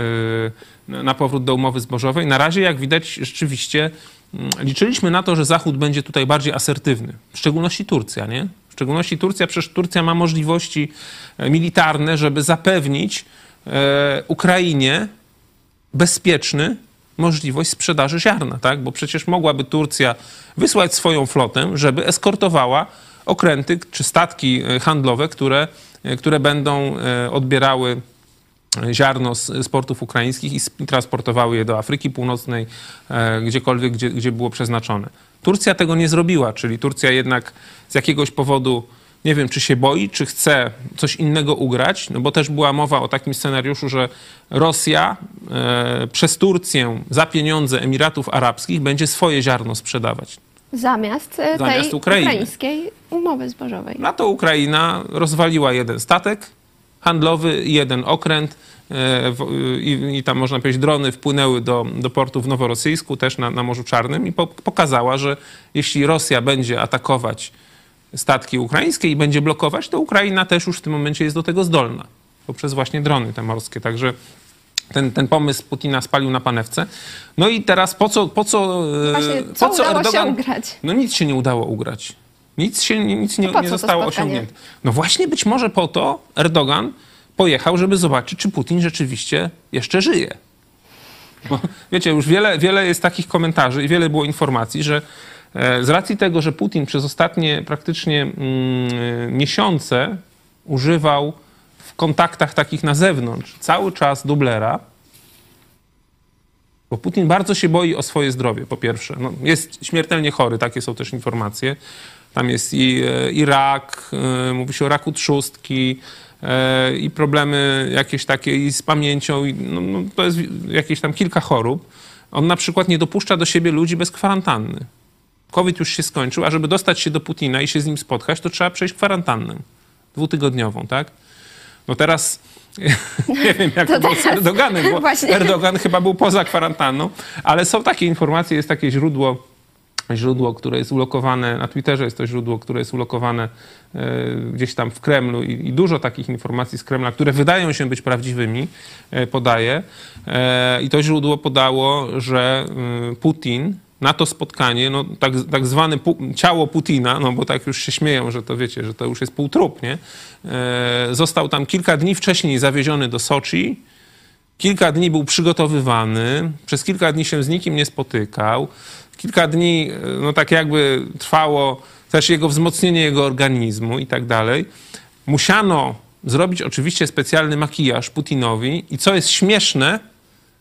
e, na powrót do umowy zbożowej. Na razie, jak widać, rzeczywiście mm, liczyliśmy na to, że Zachód będzie tutaj bardziej asertywny. W szczególności Turcja, nie? W szczególności Turcja, przecież Turcja ma możliwości militarne, żeby zapewnić Ukrainie bezpieczny możliwość sprzedaży ziarna, tak? Bo przecież mogłaby Turcja wysłać swoją flotę, żeby eskortowała okręty czy statki e, handlowe, które, e, które będą e, odbierały ziarno z, portów ukraińskich i transportowały je do Afryki Północnej, gdziekolwiek, gdzie, gdzie było przeznaczone. Turcja tego nie zrobiła, czyli Turcja jednak z jakiegoś powodu nie wiem, czy się boi, czy chce coś innego ugrać, no bo też była mowa o takim scenariuszu, że Rosja e, przez Turcję za pieniądze Emiratów Arabskich będzie swoje ziarno sprzedawać. Zamiast, e, Zamiast tej Ukrainy. ukraińskiej umowy zbożowej. Na to Ukraina rozwaliła jeden statek handlowy, jeden okręt e, i, i, tam można powiedzieć drony wpłynęły do, do portu w Noworosyjsku, też na, na Morzu Czarnym i po, pokazała, że jeśli Rosja będzie atakować statki ukraińskie i będzie blokować, to Ukraina też już w tym momencie jest do tego zdolna. Poprzez właśnie drony te morskie. Także ten, ten pomysł Putina spalił na panewce. No i teraz po co, po co, e, Właśnie, co po co Erdogan... się ugrać? No nic się nie udało ugrać. Nic się nic nie, nie zostało osiągnięte. No właśnie być może po to Erdogan pojechał, żeby zobaczyć, czy Putin rzeczywiście jeszcze żyje. Bo wiecie, już wiele, wiele jest takich komentarzy i wiele było informacji, że z racji tego, że Putin przez ostatnie praktycznie mm, miesiące używał w kontaktach takich na zewnątrz cały czas dublera, bo Putin bardzo się boi o swoje zdrowie, po pierwsze. No, jest śmiertelnie chory, takie są też informacje. Tam jest i, e, i rak, e, mówi się o raku trzustki, i problemy jakieś takie i z pamięcią. I, no, no, to jest jakieś tam kilka chorób. On na przykład nie dopuszcza do siebie ludzi bez kwarantanny. COVID już się skończył, a żeby dostać się do Putina i się z nim spotkać, to trzeba przejść kwarantannę dwutygodniową, tak? No teraz (laughs) nie wiem, jak to, było z Erdoganem, bo Właśnie. Erdogan chyba był poza kwarantanną, ale są takie informacje, jest takie źródło, źródło, które jest ulokowane, na Twitterze jest to źródło, które jest ulokowane e, gdzieś tam w Kremlu i, i, dużo takich informacji z Kremla, które wydają się być prawdziwymi, e, podaje. E, I to źródło podało, że Putin na to spotkanie, no, tak, tak zwane pu- ciało Putina, no bo tak już się śmieją, że to wiecie, że to już jest półtrup, nie? E, został tam kilka dni wcześniej zawieziony do Soczi, kilka dni był przygotowywany, przez kilka dni się z nikim nie spotykał, kilka dni, e, no tak jakby trwało też jego wzmocnienie jego organizmu i tak dalej. Musiano zrobić oczywiście specjalny makijaż Putinowi i co jest śmieszne,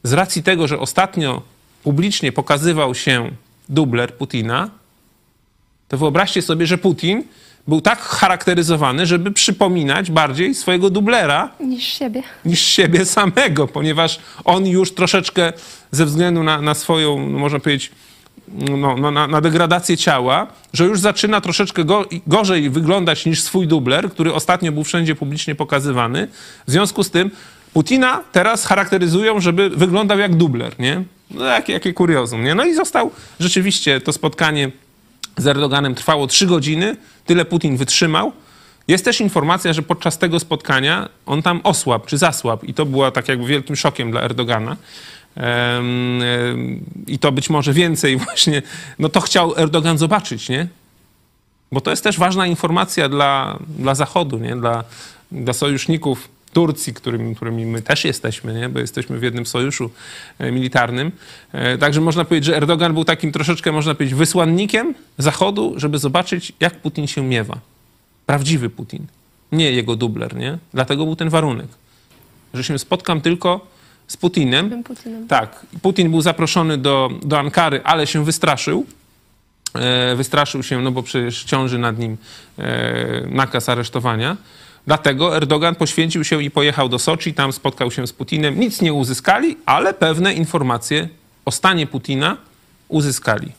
z racji tego, że ostatnio publicznie pokazywał się dubler Putina, to wyobraźcie sobie, że Putin był tak charakteryzowany, żeby przypominać bardziej swojego dublera Niż siebie. niż siebie samego, ponieważ on już troszeczkę ze względu na, na swoją, no można powiedzieć, no, no, na, na degradację ciała, że już zaczyna troszeczkę go, gorzej wyglądać niż swój dubler, który ostatnio był wszędzie publicznie pokazywany. W związku z tym Putina teraz charakteryzują, żeby wyglądał jak dubler, nie? No jakie, kuriozum, nie? No i został rzeczywiście to spotkanie z Erdoganem trwało trzy godziny, tyle Putin wytrzymał. Jest też informacja, że podczas tego spotkania on tam osłabł czy zasłabł i to była tak jakby wielkim szokiem dla Erdogana. I to być może więcej (laughs) właśnie, no to chciał Erdogan zobaczyć, nie? Bo to jest też ważna informacja dla, dla Zachodu, nie? Dla, dla sojuszników Turcji, którymi, którymi my też jesteśmy, nie? bo jesteśmy w jednym sojuszu e, militarnym. E, Także można powiedzieć, że Erdogan był takim troszeczkę, można powiedzieć, wysłannikiem Zachodu, żeby zobaczyć, jak Putin się miewa. Prawdziwy Putin, nie jego dubler, nie? Dlatego był ten warunek, że się spotkam tylko z Putinem. Putinem. Tak, Putin był zaproszony do, do Ankary, ale się wystraszył. E, wystraszył się, no bo przecież ciąży nad nim nakaz aresztowania. Dlatego Erdogan poświęcił się i pojechał do Soczi, tam spotkał się z Putinem. Nic nie uzyskali, ale pewne informacje o stanie Putina uzyskali.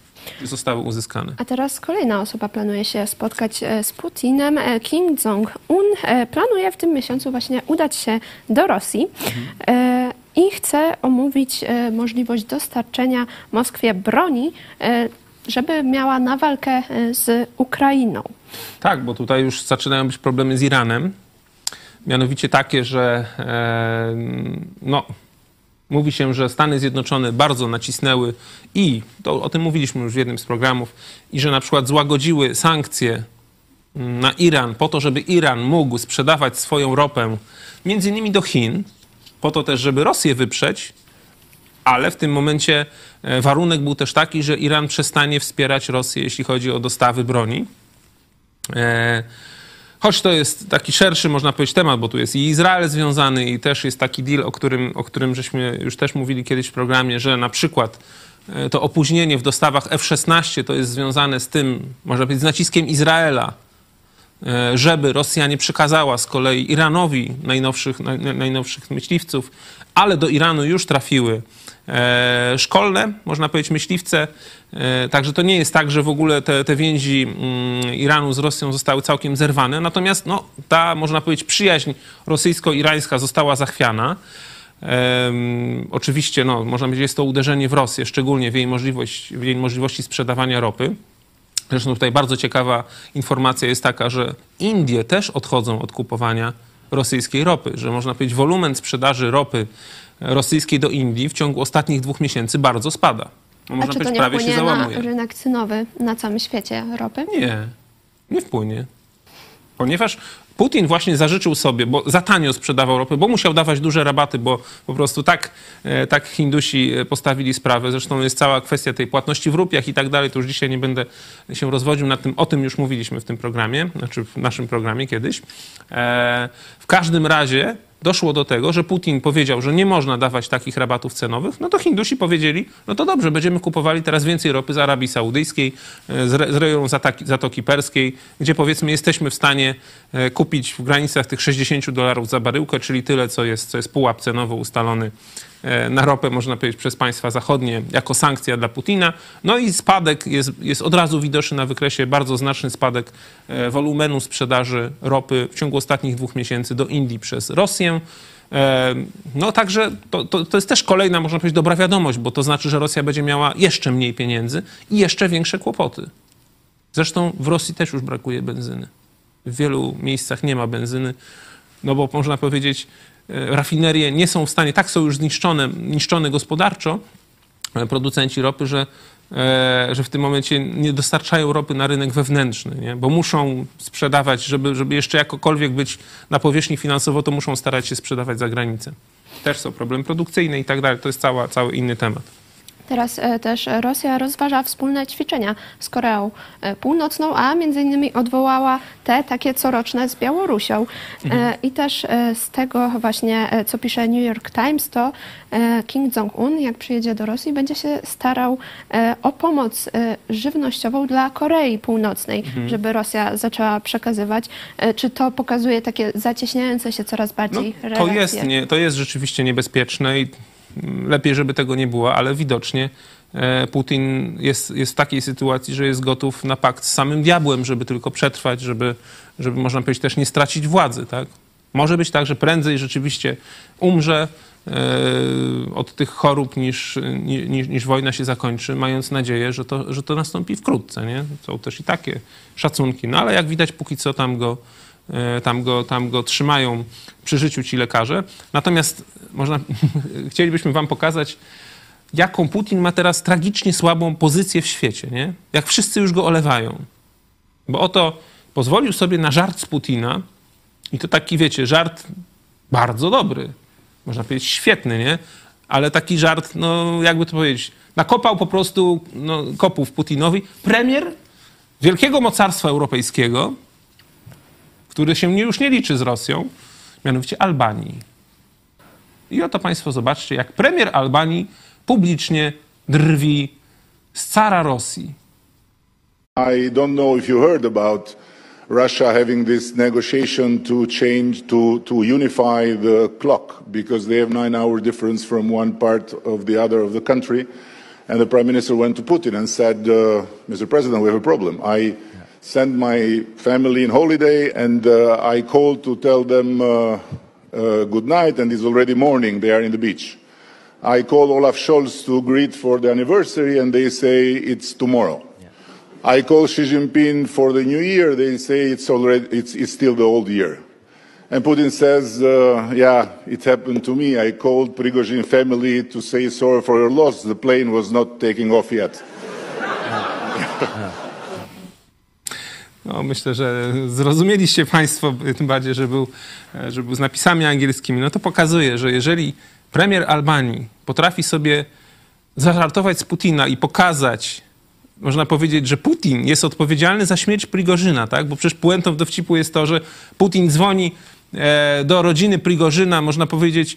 Zostały uzyskane. A teraz kolejna osoba planuje się spotkać e, z Putinem. E, Kim Jong-un e, planuje w tym miesiącu właśnie udać się do Rosji e, i chce omówić możliwość dostarczenia Moskwie broni, żeby miała na walkę z Ukrainą. Tak, bo tutaj już zaczynają być problemy z Iranem. Mianowicie takie, że e, no, mówi się, że Stany Zjednoczone bardzo nacisnęły i, to, o tym mówiliśmy już w jednym z programów, i że na przykład złagodziły sankcje mm, na Iran po to, żeby Iran mógł sprzedawać swoją ropę między innymi do Chin, po to też, żeby Rosję wyprzeć, ale w tym momencie e, warunek był też taki, że Iran przestanie wspierać Rosję, jeśli chodzi o dostawy broni. E, Choć to jest taki szerszy, można powiedzieć, temat, bo tu jest i Izrael związany i też jest taki deal, o którym, o którym żeśmy już też mówili kiedyś w programie, że na przykład e, to opóźnienie w dostawach F-16 to jest związane z tym, można powiedzieć, z naciskiem Izraela, e, żeby Rosja nie przekazała z kolei Iranowi najnowszych, naj, najnowszych myśliwców, ale do Iranu już trafiły szkolne, można powiedzieć, myśliwce. E, Także to nie jest tak, że w ogóle te, te więzi mm, Iranu z Rosją zostały całkiem zerwane. Natomiast no, ta, można powiedzieć, przyjaźń rosyjsko-irańska została zachwiana. Em, oczywiście, no, można powiedzieć, jest to uderzenie w Rosję, szczególnie w jej, możliwość, w jej możliwości sprzedawania ropy. Zresztą tutaj bardzo ciekawa informacja jest taka, że Indie też odchodzą od kupowania rosyjskiej ropy, że można powiedzieć, wolumen sprzedaży ropy rosyjskiej do Indii w ciągu ostatnich dwóch miesięcy bardzo spada. No, A można czy to nie wpłynie na rynek cenowy na całym świecie ropy? Nie, nie wpłynie. Ponieważ Putin właśnie zażyczył sobie, bo za tanio sprzedawał ropę, bo musiał dawać duże rabaty, bo po prostu tak, e, tak Hindusi e, postawili sprawę. Zresztą jest cała kwestia tej płatności w rupiach i tak dalej. To już dzisiaj nie będę się rozwodził nad tym. O tym już mówiliśmy w tym programie, znaczy w naszym programie kiedyś. E, W każdym razie doszło do tego, że Putin powiedział, że nie można dawać takich rabatów cenowych, no to Hindusi powiedzieli, no to dobrze, będziemy kupowali teraz więcej ropy z Arabii Saudyjskiej, e, z, re, z rejonu Zatoki, Perskiej, gdzie powiedzmy jesteśmy w stanie e, kupić w granicach tych 60 dolarów za baryłkę, czyli tyle, co jest, co jest pułap cenowo ustalony na ropę, można powiedzieć, przez państwa zachodnie jako sankcja dla Putina. No i spadek jest, jest od razu widoczny na wykresie, bardzo znaczny spadek e, wolumenu sprzedaży ropy w ciągu ostatnich dwóch miesięcy do Indii przez Rosję. E, No także to, to, to jest też kolejna, można powiedzieć, dobra wiadomość, bo to znaczy, że Rosja będzie miała jeszcze mniej pieniędzy i jeszcze większe kłopoty. Zresztą w Rosji też już brakuje benzyny. W wielu miejscach nie ma benzyny, no bo można powiedzieć, e, rafinerie nie są w stanie, tak są już zniszczone, niszczone gospodarczo, producenci ropy, że, e, że w tym momencie nie dostarczają ropy na rynek wewnętrzny, nie? bo muszą sprzedawać, żeby, żeby jeszcze jakokolwiek być na powierzchni finansowo, to muszą starać się sprzedawać za granicę. Też są problemy produkcyjne i tak dalej. To jest cała, cały inny temat. Teraz e, też Rosja rozważa wspólne ćwiczenia z Koreą e, Północną, a między innymi odwołała te takie coroczne z Białorusią. E, I też z tego właśnie, co pisze New York Times, to Kim Jong-un, jak przyjedzie do Rosji, będzie się starał o pomoc żywnościową dla Korei Północnej, żeby Rosja zaczęła przekazywać. Czy to pokazuje takie zacieśniające się coraz No, bardziej to, relacje? jest nie, to jest rzeczywiście niebezpieczne i lepiej, żeby tego nie było, ale widocznie e, Putin jest, jest w takiej sytuacji, że jest gotów na pakt z samym diabłem, żeby tylko przetrwać, żeby, żeby można powiedzieć też nie stracić władzy. Tak? Może być tak, że prędzej rzeczywiście umrze e, od tych chorób niż, ni- niż, niż wojna się zakończy, mając nadzieję, że to, że to nastąpi wkrótce. Nie? Są też i takie szacunki. No ale jak widać, póki co tam go, tam go, tam go trzymają przy życiu ci lekarze. Natomiast można, (laughs) chcielibyśmy wam pokazać, jaką Putin ma teraz tragicznie słabą pozycję w świecie, nie? Jak wszyscy już go olewają. Bo oto pozwolił sobie na żart z Putina i to taki, wiecie, żart bardzo dobry. Można powiedzieć świetny, nie? Ale taki żart, no jakby to powiedzieć, nakopał po prostu no, kopów Putinowi. Premier wielkiego mocarstwa europejskiego, który się już nie liczy z Rosją, mianowicie Albanii. I oto Państwo zobaczcie, jak premier Albanii publicznie drwi z cara Rosji. I don't know if you heard about Russia having this negotiation to change, to, to unify the clock because they have nine hour difference from one part of the other of the country. And the prime minister went to Putin and said, uh, Mr. President, we have a problem. I sent my family in holiday and uh, I called to tell them uh, uh, good night and it's already morning. They are in the beach. I called Olaf Scholz to greet for the anniversary and they say it's tomorrow. I call Xi Jinping for the new year. They say it's already it's, it's still the old year. And Putin says, uh, "Yeah, it happened to me. I called Prigozhin family to say sorry for your loss. The plane was not taking off yet." (laughs) No, myślę, że zrozumieliście Państwo, tym bardziej, że był, że był z napisami angielskimi. No to pokazuje, że jeżeli premier Albanii potrafi sobie zażartować z Putina i pokazać, można powiedzieć, że Putin jest odpowiedzialny za śmierć Prigorzyna, tak? Bo przecież puentą dowcipu jest to, że Putin dzwoni e, do rodziny Prigorzyna, można powiedzieć,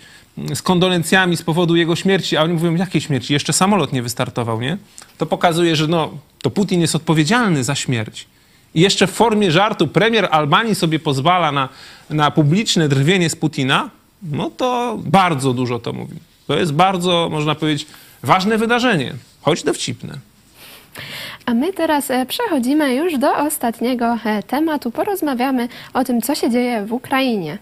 z kondolencjami z powodu jego śmierci, a oni mówią, jakiej śmierci? Jeszcze samolot nie wystartował, nie? To pokazuje, że no, to Putin jest odpowiedzialny za śmierć. I jeszcze w formie żartu premier Albanii sobie pozwala na, na publiczne drwienie z Putina, no to bardzo dużo to mówi. To jest bardzo, można powiedzieć, ważne wydarzenie, choć dowcipne. A my teraz e, przechodzimy już do ostatniego e, tematu. Porozmawiamy o tym, co się dzieje w Ukrainie.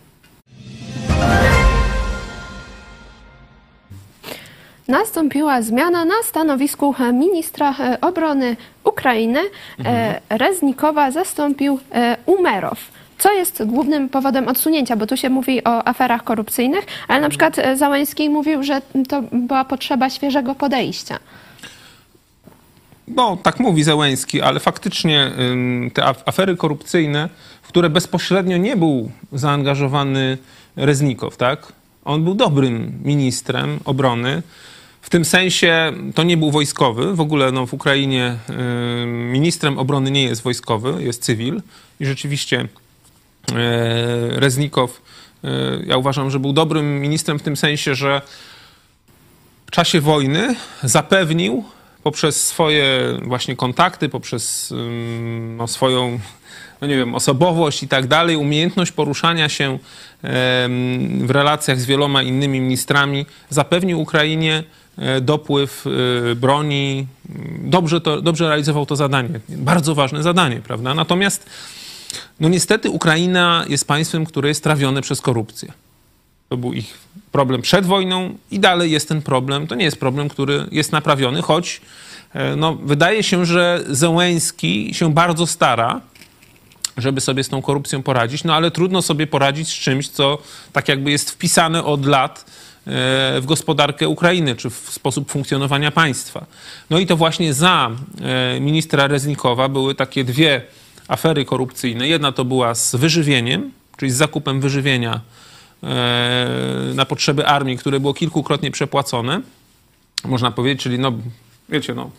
Nastąpiła zmiana na stanowisku ministra e, obrony Ukrainy. E, Reznikowa zastąpił e, Umerow. Co jest głównym powodem odsunięcia? Bo tu się mówi o aferach korupcyjnych, ale na przykład e, Załęski mówił, że to była potrzeba świeżego podejścia. No, tak mówi Zełęński, ale faktycznie te af- afery korupcyjne, w które bezpośrednio nie był zaangażowany Reznikow, tak? On był dobrym ministrem obrony. W tym sensie to nie był wojskowy. W ogóle no, w Ukrainie ym, ministrem obrony nie jest wojskowy, jest cywil. I rzeczywiście e, Reznikow, e, ja uważam, że był dobrym ministrem w tym sensie, że w czasie wojny zapewnił poprzez swoje właśnie kontakty, poprzez no, swoją, no nie wiem, osobowość i tak dalej, umiejętność poruszania się w relacjach z wieloma innymi ministrami, zapewnił Ukrainie dopływ e, broni. Dobrze, to, dobrze realizował to zadanie. Bardzo ważne zadanie, prawda? Natomiast no niestety Ukraina jest państwem, które jest trawione przez korupcję. To był ich problem przed wojną i dalej jest ten problem. To nie jest problem, który jest naprawiony, choć e, no, wydaje się, że Zełęński się bardzo stara, żeby sobie z tą korupcją poradzić, no ale trudno sobie poradzić z czymś, co tak jakby jest wpisane od lat e, w gospodarkę Ukrainy, czy w sposób funkcjonowania państwa. No i to właśnie za e, ministra Reznikowa były takie dwie afery korupcyjne. Jedna to była z wyżywieniem, czyli z zakupem wyżywienia e, na potrzeby armii, które było kilkukrotnie przepłacone, można powiedzieć, czyli no, wiecie, no,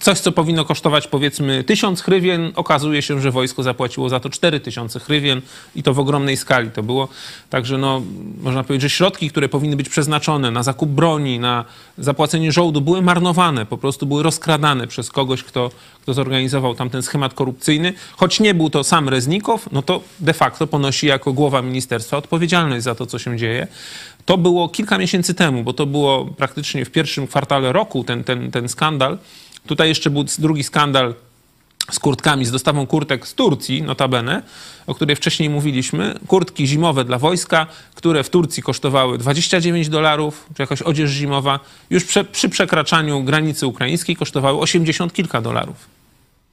coś, co powinno kosztować powiedzmy tysiąc hrywien, okazuje się, że wojsko zapłaciło za to cztery tysiące hrywien i to w ogromnej skali to było. Także no, można powiedzieć, że środki, które powinny być przeznaczone na zakup broni, na zapłacenie żołdu, były marnowane, po prostu były rozkradane przez kogoś, kto, kto zorganizował tamten schemat korupcyjny. Choć nie był to sam Reznikow, no to de facto ponosi jako głowa ministerstwa odpowiedzialność za to, co się dzieje. To było kilka miesięcy temu, bo to było praktycznie w pierwszym kwartale roku ten, ten, ten skandal. Tutaj jeszcze był drugi skandal z kurtkami, z dostawą kurtek z Turcji, notabene, o której wcześniej mówiliśmy. Kurtki zimowe dla wojska, które w Turcji kosztowały 29 dolarów, czy jakaś odzież zimowa, już prze, przy przekraczaniu granicy ukraińskiej kosztowały 80 kilka dolarów.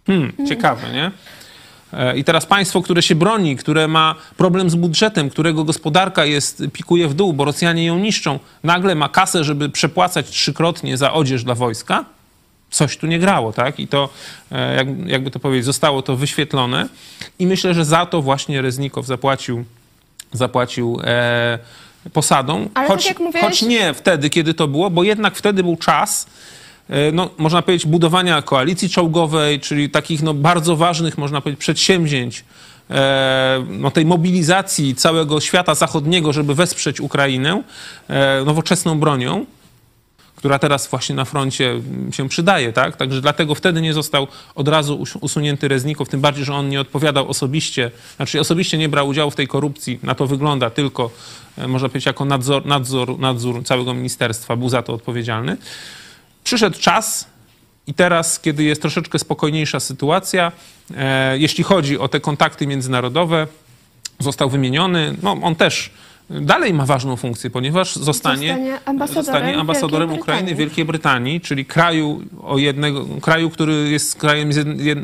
Hmm, ciekawe, nie? E, I teraz państwo, które się broni, które ma problem z budżetem, którego gospodarka jest, pikuje w dół, bo Rosjanie ją niszczą, nagle ma kasę, żeby przepłacać trzykrotnie za odzież dla wojska, coś tu nie grało, tak? I to, e, jak, jakby to powiedzieć, zostało to wyświetlone. I myślę, że za to właśnie Reznikow zapłacił, zapłacił e, posadą. Ale choć, tak jak mówiłeś- choć nie wtedy, kiedy to było, bo jednak wtedy był czas, e, no, można powiedzieć, budowania koalicji czołgowej, czyli takich no, bardzo ważnych, można powiedzieć, przedsięwzięć, e, no, tej mobilizacji całego świata zachodniego, żeby wesprzeć Ukrainę nowoczesną bronią która teraz właśnie na froncie się przydaje, tak? Także dlatego wtedy nie został od razu us- usunięty Reznikow, tym bardziej, że on nie odpowiadał osobiście, znaczy osobiście nie brał udziału w tej korupcji, na to wygląda tylko, e, można powiedzieć, jako nadzor, nadzór, nadzór całego ministerstwa, był za to odpowiedzialny. Przyszedł czas i teraz, kiedy jest troszeczkę spokojniejsza sytuacja, e, jeśli chodzi o te kontakty międzynarodowe, został wymieniony, no on też dalej ma ważną funkcję, ponieważ zostanie, Zostanie ambasadorem zostanie ambasadorem Wielkiej Ukrainy w Brytanii. Wielkiej Brytanii, czyli kraju, o jednego, kraju, który jest krajem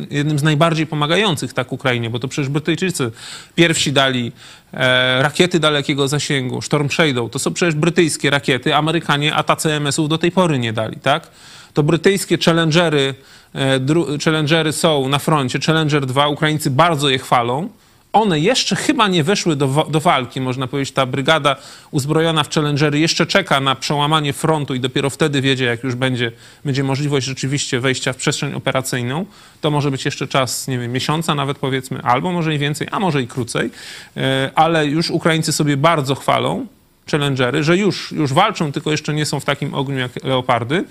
jednym z najbardziej pomagających tak Ukrainie, bo to przecież Brytyjczycy pierwsi dali e, rakiety dalekiego zasięgu, Storm Shadow, to są przecież brytyjskie rakiety, Amerykanie ATACMS-ów do tej pory nie dali, tak? To brytyjskie Challengery, e, Challengery są na froncie, Challenger 2, Ukraińcy bardzo je chwalą, one jeszcze chyba nie weszły do, do walki, można powiedzieć, ta brygada uzbrojona w Challengery jeszcze czeka na przełamanie frontu i dopiero wtedy wiedzie, jak już będzie, będzie możliwość rzeczywiście wejścia w przestrzeń operacyjną. To może być jeszcze czas, nie wiem, miesiąca nawet powiedzmy, albo może i więcej, a może i krócej, E, ale już Ukraińcy sobie bardzo chwalą Challengery, że już, już walczą, tylko jeszcze nie są w takim ogniu jak Leopardy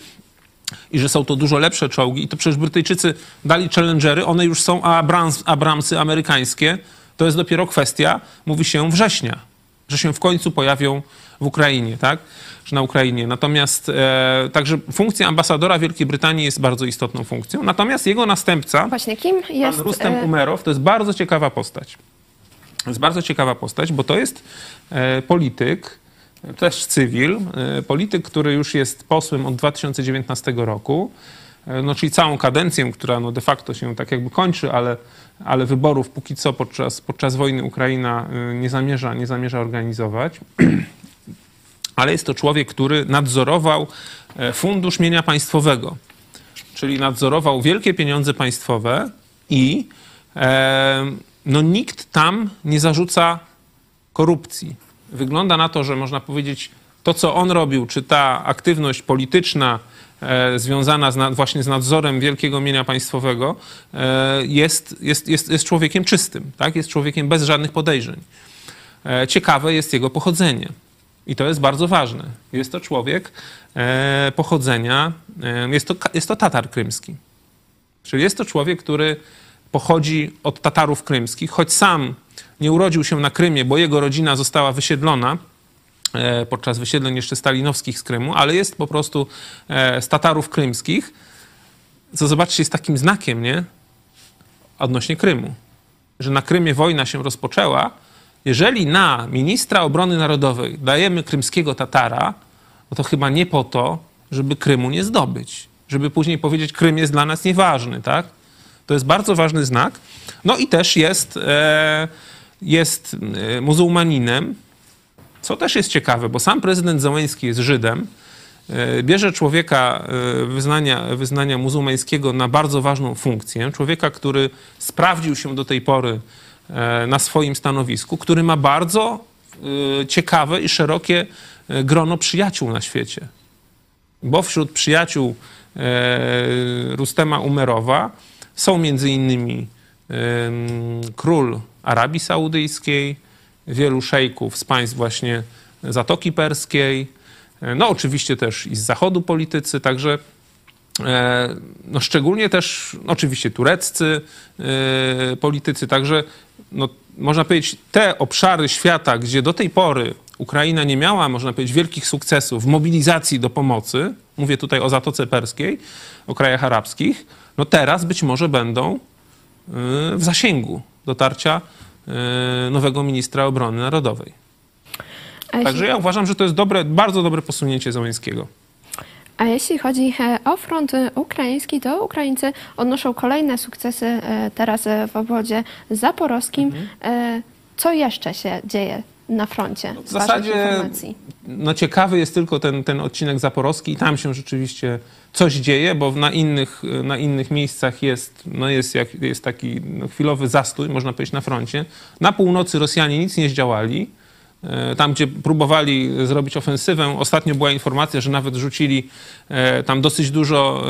i że są to dużo lepsze czołgi. I to przecież Brytyjczycy dali Challengery, one już są, Abramsy amerykańskie to jest dopiero kwestia, mówi się, września, że się w końcu pojawią w Ukrainie, tak? Że na Ukrainie. Natomiast, e, także funkcja ambasadora Wielkiej Brytanii jest bardzo istotną funkcją. Natomiast jego następca, Właśnie, kim jest... pan Rustem e, Umerow, to jest bardzo ciekawa postać. To jest bardzo ciekawa postać, bo to jest e, polityk, też cywil, e, polityk, który już jest posłem od 2019 roku, e, no, czyli całą kadencję, która no, de facto się tak jakby kończy, ale, ale wyborów póki co podczas, podczas wojny Ukraina e, nie zamierza, nie zamierza organizować. (clears throat) Ale jest to człowiek, który nadzorował e, Fundusz Mienia Państwowego czyli nadzorował wielkie pieniądze państwowe i e, no, nikt tam nie zarzuca korupcji. Wygląda na to, że można powiedzieć, to co on robił, czy ta aktywność polityczna e, związana z, właśnie z nadzorem wielkiego mienia państwowego, e, jest, jest, jest, jest człowiekiem czystym, tak? jest człowiekiem bez żadnych podejrzeń. E, ciekawe jest jego pochodzenie. I to jest bardzo ważne. Jest to człowiek pochodzenia, jest, to, jest to Tatar krymski. Czyli jest to człowiek, który pochodzi od Tatarów krymskich, choć sam nie urodził się na Krymie, bo jego rodzina została wysiedlona podczas wysiedleń jeszcze stalinowskich z Krymu, ale jest po prostu e, z Tatarów krymskich, co zobaczcie jest takim znakiem, nie? Odnośnie Krymu. Że na Krymie wojna się rozpoczęła, jeżeli na ministra obrony narodowej dajemy krymskiego Tatara, no to chyba nie po to, żeby Krymu nie zdobyć. Żeby później powiedzieć, Krym jest dla nas nieważny, tak? To jest bardzo ważny znak. No i też jest, e, jest e, muzułmaninem, co też jest ciekawe, bo sam prezydent Załęski jest Żydem, e, bierze człowieka e, wyznania, wyznania muzułmańskiego na bardzo ważną funkcję, człowieka, który sprawdził się do tej pory e, na swoim stanowisku, który ma bardzo ciekawe i szerokie grono przyjaciół na świecie. Bo wśród przyjaciół Rustema Umerowa są między innymi król Arabii Saudyjskiej, wielu szejków z państw właśnie Zatoki Perskiej, e, no oczywiście też i z zachodu politycy, także e, no szczególnie też oczywiście tureccy e, politycy, także no, można powiedzieć te obszary świata, gdzie do tej pory Ukraina nie miała, można powiedzieć, wielkich sukcesów w mobilizacji do pomocy, mówię tutaj o Zatoce Perskiej, o krajach arabskich, no teraz być może będą w zasięgu dotarcia nowego ministra obrony narodowej. Także ja uważam, że to jest dobre, bardzo dobre posunięcie Załęskiego. A jeśli chodzi e, o front e, ukraiński, to Ukraińcy odnoszą kolejne sukcesy teraz w obwodzie zaporowskim. Mhm. Co jeszcze się dzieje na froncie? No w zasadzie no ciekawy jest tylko ten, ten odcinek zaporowski i tam się rzeczywiście coś dzieje, bo na innych, na innych miejscach jest, no jest, jak, jest taki no chwilowy zastój, można powiedzieć, na froncie. Na północy Rosjanie nic nie zdziałali. E, tam, gdzie próbowali zrobić ofensywę, ostatnio była informacja, że nawet rzucili e, tam dosyć dużo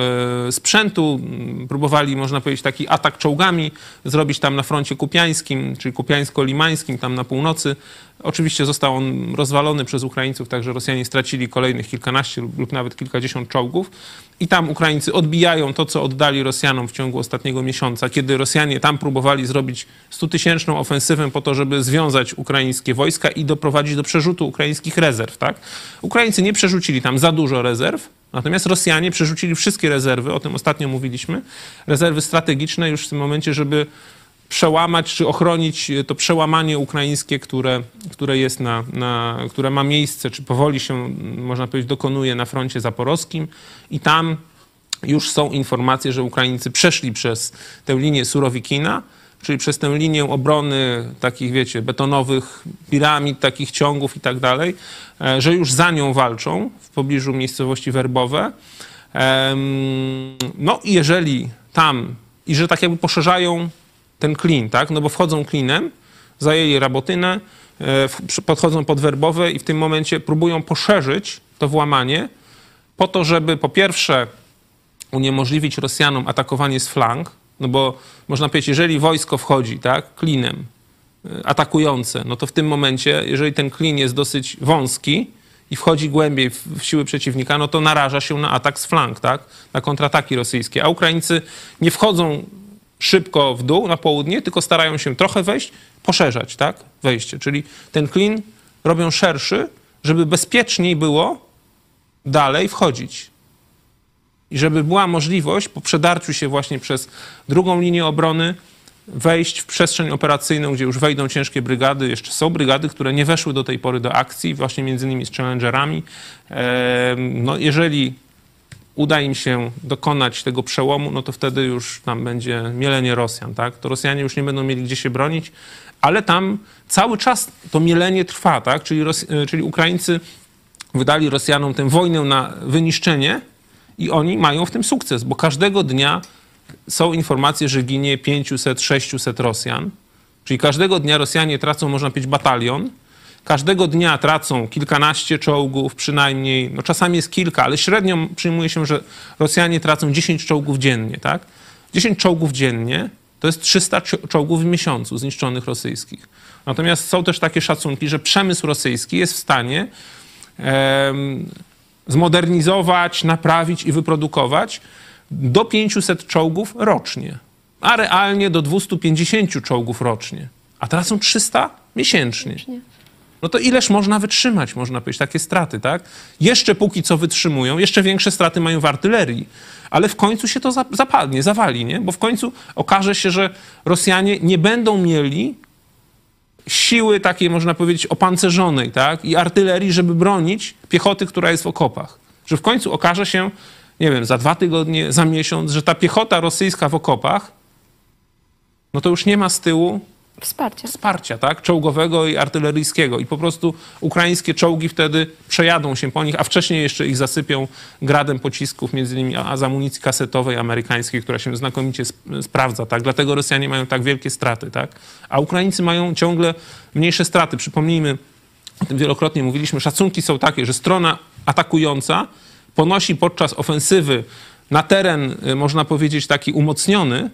e, sprzętu. Próbowali, można powiedzieć, taki atak czołgami zrobić tam na froncie kupiańskim, czyli kupiańsko-limańskim, tam na północy. Oczywiście został on rozwalony przez Ukraińców, także Rosjanie stracili kolejnych kilkanaście lub nawet kilkadziesiąt czołgów. I tam Ukraińcy odbijają to, co oddali Rosjanom w ciągu ostatniego miesiąca, kiedy Rosjanie tam próbowali zrobić stutysięczną ofensywę po to, żeby związać ukraińskie wojska i doprowadzić do przerzutu ukraińskich rezerw. Tak? Ukraińcy nie przerzucili tam za dużo rezerw, Natomiast Rosjanie przerzucili wszystkie rezerwy, o tym ostatnio mówiliśmy, rezerwy strategiczne już w tym momencie, żeby przełamać czy ochronić to przełamanie ukraińskie, które, które jest na, na, które ma miejsce, czy powoli się, można powiedzieć, dokonuje na froncie zaporowskim i tam już są informacje, że Ukraińcy przeszli przez tę linię Surowikina, czyli przez tę linię obrony takich, wiecie, betonowych piramid, takich ciągów i tak dalej, e, że już za nią walczą w pobliżu miejscowości Werbowe. No i jeżeli tam, i że tak jakby poszerzają ten klin, tak? No bo wchodzą klinem, zajęli Rabotynę, e, podchodzą pod Werbowe i w tym momencie próbują poszerzyć to włamanie po to, żeby po pierwsze uniemożliwić Rosjanom atakowanie z flank, no bo można powiedzieć, jeżeli wojsko wchodzi, tak, klinem, e, atakujące, no to w tym momencie, jeżeli ten klin jest dosyć wąski i wchodzi głębiej w siły przeciwnika, no to naraża się na atak z flank, tak, na kontrataki rosyjskie. A Ukraińcy nie wchodzą szybko w dół, na południe, tylko starają się trochę wejść, poszerzać, tak, wejście. Czyli ten klin robią szerszy, żeby bezpieczniej było dalej wchodzić. I żeby była możliwość po przedarciu się właśnie przez drugą linię obrony wejść w przestrzeń operacyjną, gdzie już wejdą ciężkie brygady. Jeszcze są brygady, które nie weszły do tej pory do akcji, właśnie między innymi z Challengerami. No, jeżeli uda im się dokonać tego przełomu, no to wtedy już tam będzie mielenie Rosjan, tak? To Rosjanie już nie będą mieli gdzie się bronić, ale tam cały czas to mielenie trwa, tak? Czyli, Ros e, czyli Ukraińcy wydali Rosjanom tę wojnę na wyniszczenie i oni mają w tym sukces, bo każdego dnia są informacje, że ginie 500, 600 Rosjan, czyli każdego dnia Rosjanie tracą, można powiedzieć, batalion, Każdego dnia tracą kilkanaście czołgów przynajmniej, no czasami jest kilka, ale średnio przyjmuje się, że Rosjanie tracą 10 czołgów dziennie, tak? 10 czołgów dziennie to jest 300 czołgów w miesiącu zniszczonych rosyjskich. Natomiast są też takie szacunki, że przemysł rosyjski jest w stanie zmodernizować, naprawić i wyprodukować do 500 czołgów rocznie, a realnie do 250 czołgów rocznie. A teraz są 300 miesięcznie no to ileż można wytrzymać, można powiedzieć, takie straty, tak? Jeszcze póki co wytrzymują, jeszcze większe straty mają w artylerii, ale w końcu się to zapadnie, zawali, nie? Bo w końcu okaże się, że Rosjanie nie będą mieli siły takiej, można powiedzieć, opancerzonej, tak? I artylerii, żeby bronić piechoty, która jest w okopach. Że w końcu okaże się, nie wiem, za dwa tygodnie, za miesiąc, że ta piechota rosyjska w okopach no to już nie ma z tyłu Wsparcie. wsparcia, tak? Czołgowego i artyleryjskiego. I po prostu ukraińskie czołgi wtedy przejadą się po nich, a wcześniej jeszcze ich zasypią gradem pocisków, między innymi a z amunicji kasetowej amerykańskiej, która się znakomicie sp- sprawdza, tak? Dlatego Rosjanie mają tak wielkie straty, tak? A Ukraińcy mają ciągle mniejsze straty. Przypomnijmy, o tym wielokrotnie mówiliśmy, szacunki są takie, że strona atakująca ponosi podczas ofensywy na teren, y, można powiedzieć, taki umocniony,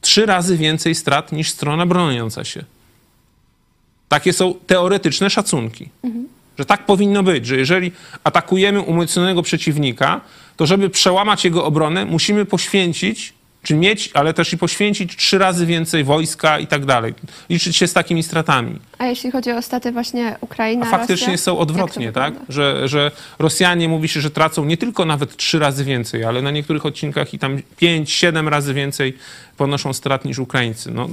trzy razy więcej strat niż strona broniąca się. Takie są teoretyczne szacunki. Że tak powinno być, że jeżeli atakujemy umocnionego przeciwnika, to żeby przełamać jego obronę, musimy poświęcić, czy mieć, ale też i poświęcić trzy razy więcej wojska i tak dalej. Liczyć się z takimi stratami. A jeśli chodzi o staty właśnie Ukraina, A faktycznie Rosja, są odwrotnie, tak? Że, że Rosjanie mówi się, że tracą nie tylko nawet trzy razy więcej, ale na niektórych odcinkach i tam pięć, siedem razy więcej ponoszą strat niż Ukraińcy. No,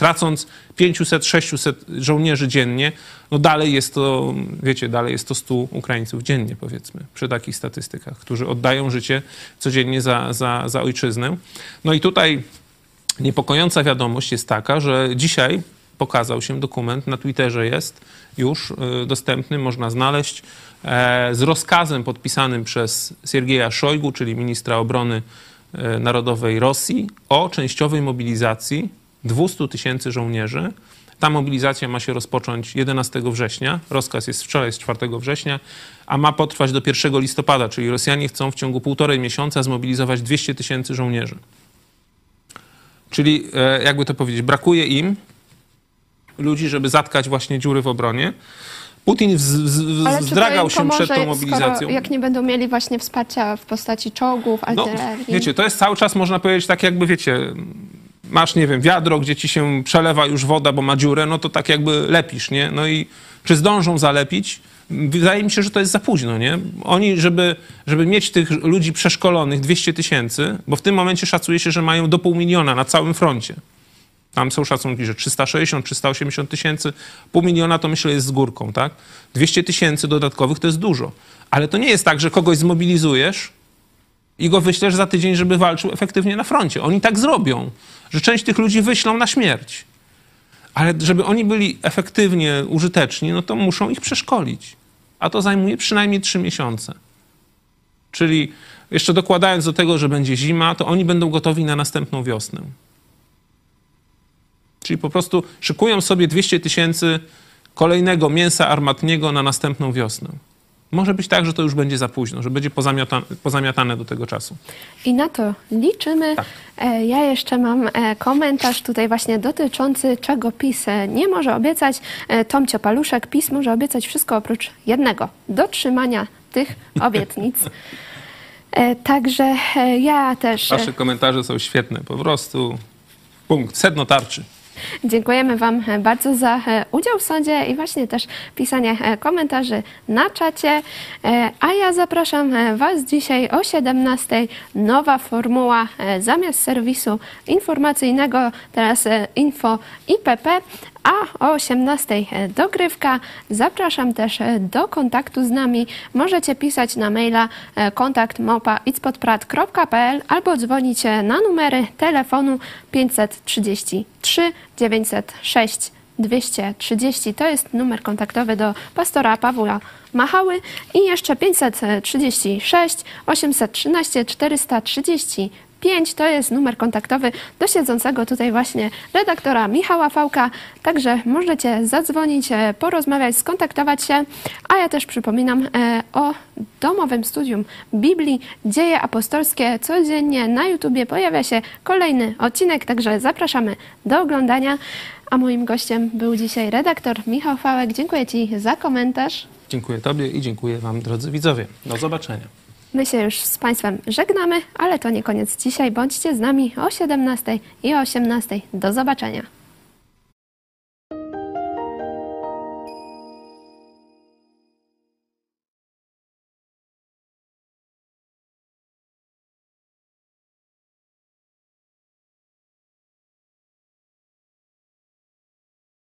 tracąc 500, 600 żołnierzy dziennie, no dalej jest to, wiecie, dalej jest to 100 Ukraińców dziennie, powiedzmy, przy takich statystykach, którzy oddają życie codziennie za, za, za ojczyznę. No i tutaj Niepokojąca wiadomość jest taka, że dzisiaj pokazał się dokument, na Twitterze jest już y, dostępny, można znaleźć, e, z rozkazem podpisanym przez Siergieja Szojgu, czyli ministra obrony e, narodowej Rosji, o częściowej mobilizacji 200 tysięcy żołnierzy. Ta mobilizacja ma się rozpocząć 11 września. Rozkaz jest wczoraj, z 4 września, a ma potrwać do 1 listopada, czyli Rosjanie chcą w ciągu półtorej miesiąca zmobilizować 200 tysięcy żołnierzy. Czyli, e, jakby to powiedzieć, brakuje im ludzi, żeby zatkać właśnie dziury w obronie. Putin wz, wz, wzdragał się pomoże, przed tą mobilizacją. Skoro, jak nie będą mieli właśnie wsparcia w postaci czołgów, No, artylerii. wiecie, to jest cały czas, można powiedzieć, tak jakby, wiecie, masz, nie wiem, wiadro, gdzie ci się przelewa już woda, bo ma dziurę, no to tak jakby lepisz, nie? No i czy zdążą zalepić? Wydaje mi się, że to jest za późno, nie? Oni, żeby, żeby mieć tych ludzi przeszkolonych 200 tysięcy, bo w tym momencie szacuje się, że mają do pół miliona na całym froncie. Tam są szacunki, że 360, 380 tysięcy, pół miliona to myślę jest z górką, tak? 200 tysięcy dodatkowych to jest dużo. Ale to nie jest tak, że kogoś zmobilizujesz i go wyślesz za tydzień, żeby walczył efektywnie na froncie. Oni tak zrobią, że część tych ludzi wyślą na śmierć. Ale żeby oni byli efektywnie użyteczni, no to muszą ich przeszkolić. A to zajmuje przynajmniej trzy miesiące. Czyli jeszcze dokładając do tego, że będzie zima, to oni będą gotowi na następną wiosnę. Czyli po prostu szykują sobie 200 tysięcy kolejnego mięsa armatniego na następną wiosnę. Może być tak, że to już będzie za późno, że będzie pozamiatane, pozamiatane do tego czasu. I na to liczymy. Tak. E, Ja jeszcze mam e, komentarz tutaj właśnie dotyczący czego PiS e, nie może obiecać. Tomcio Paluszek, PiS może obiecać wszystko oprócz jednego. Dotrzymania tych (laughs) obietnic. Także ja też Wasze komentarze są świetne, po prostu punkt, sedno tarczy. Dziękujemy Wam e, bardzo za e, udział w sądzie i właśnie też pisanie e, komentarzy na czacie. A ja zapraszam Was dzisiaj o 17:00 nowa formuła zamiast serwisu informacyjnego, teraz info IPP, a o 18:00 e, dogrywka. Zapraszam też e, do kontaktu z nami. Możecie pisać na maila e, kontakt albo dzwonić na numery telefonu 533 906 230. To jest numer kontaktowy do pastora Pawła Machały i jeszcze 536 813 430. 5 to jest numer kontaktowy do siedzącego tutaj właśnie redaktora Michała Fałka. Także możecie zadzwonić, e, porozmawiać, skontaktować się. A ja też przypominam e, o domowym studium Biblii Dzieje Apostolskie. Codziennie na YouTubie pojawia się kolejny odcinek, także zapraszamy do oglądania. A moim gościem był dzisiaj redaktor Michał Fałek. Dziękuję Ci za komentarz. Dziękuję Tobie i dziękuję Wam, drodzy widzowie. Do zobaczenia. My się już z Państwem żegnamy, ale to nie koniec dzisiaj. Bądźcie z nami o 17 i o 18. Do zobaczenia.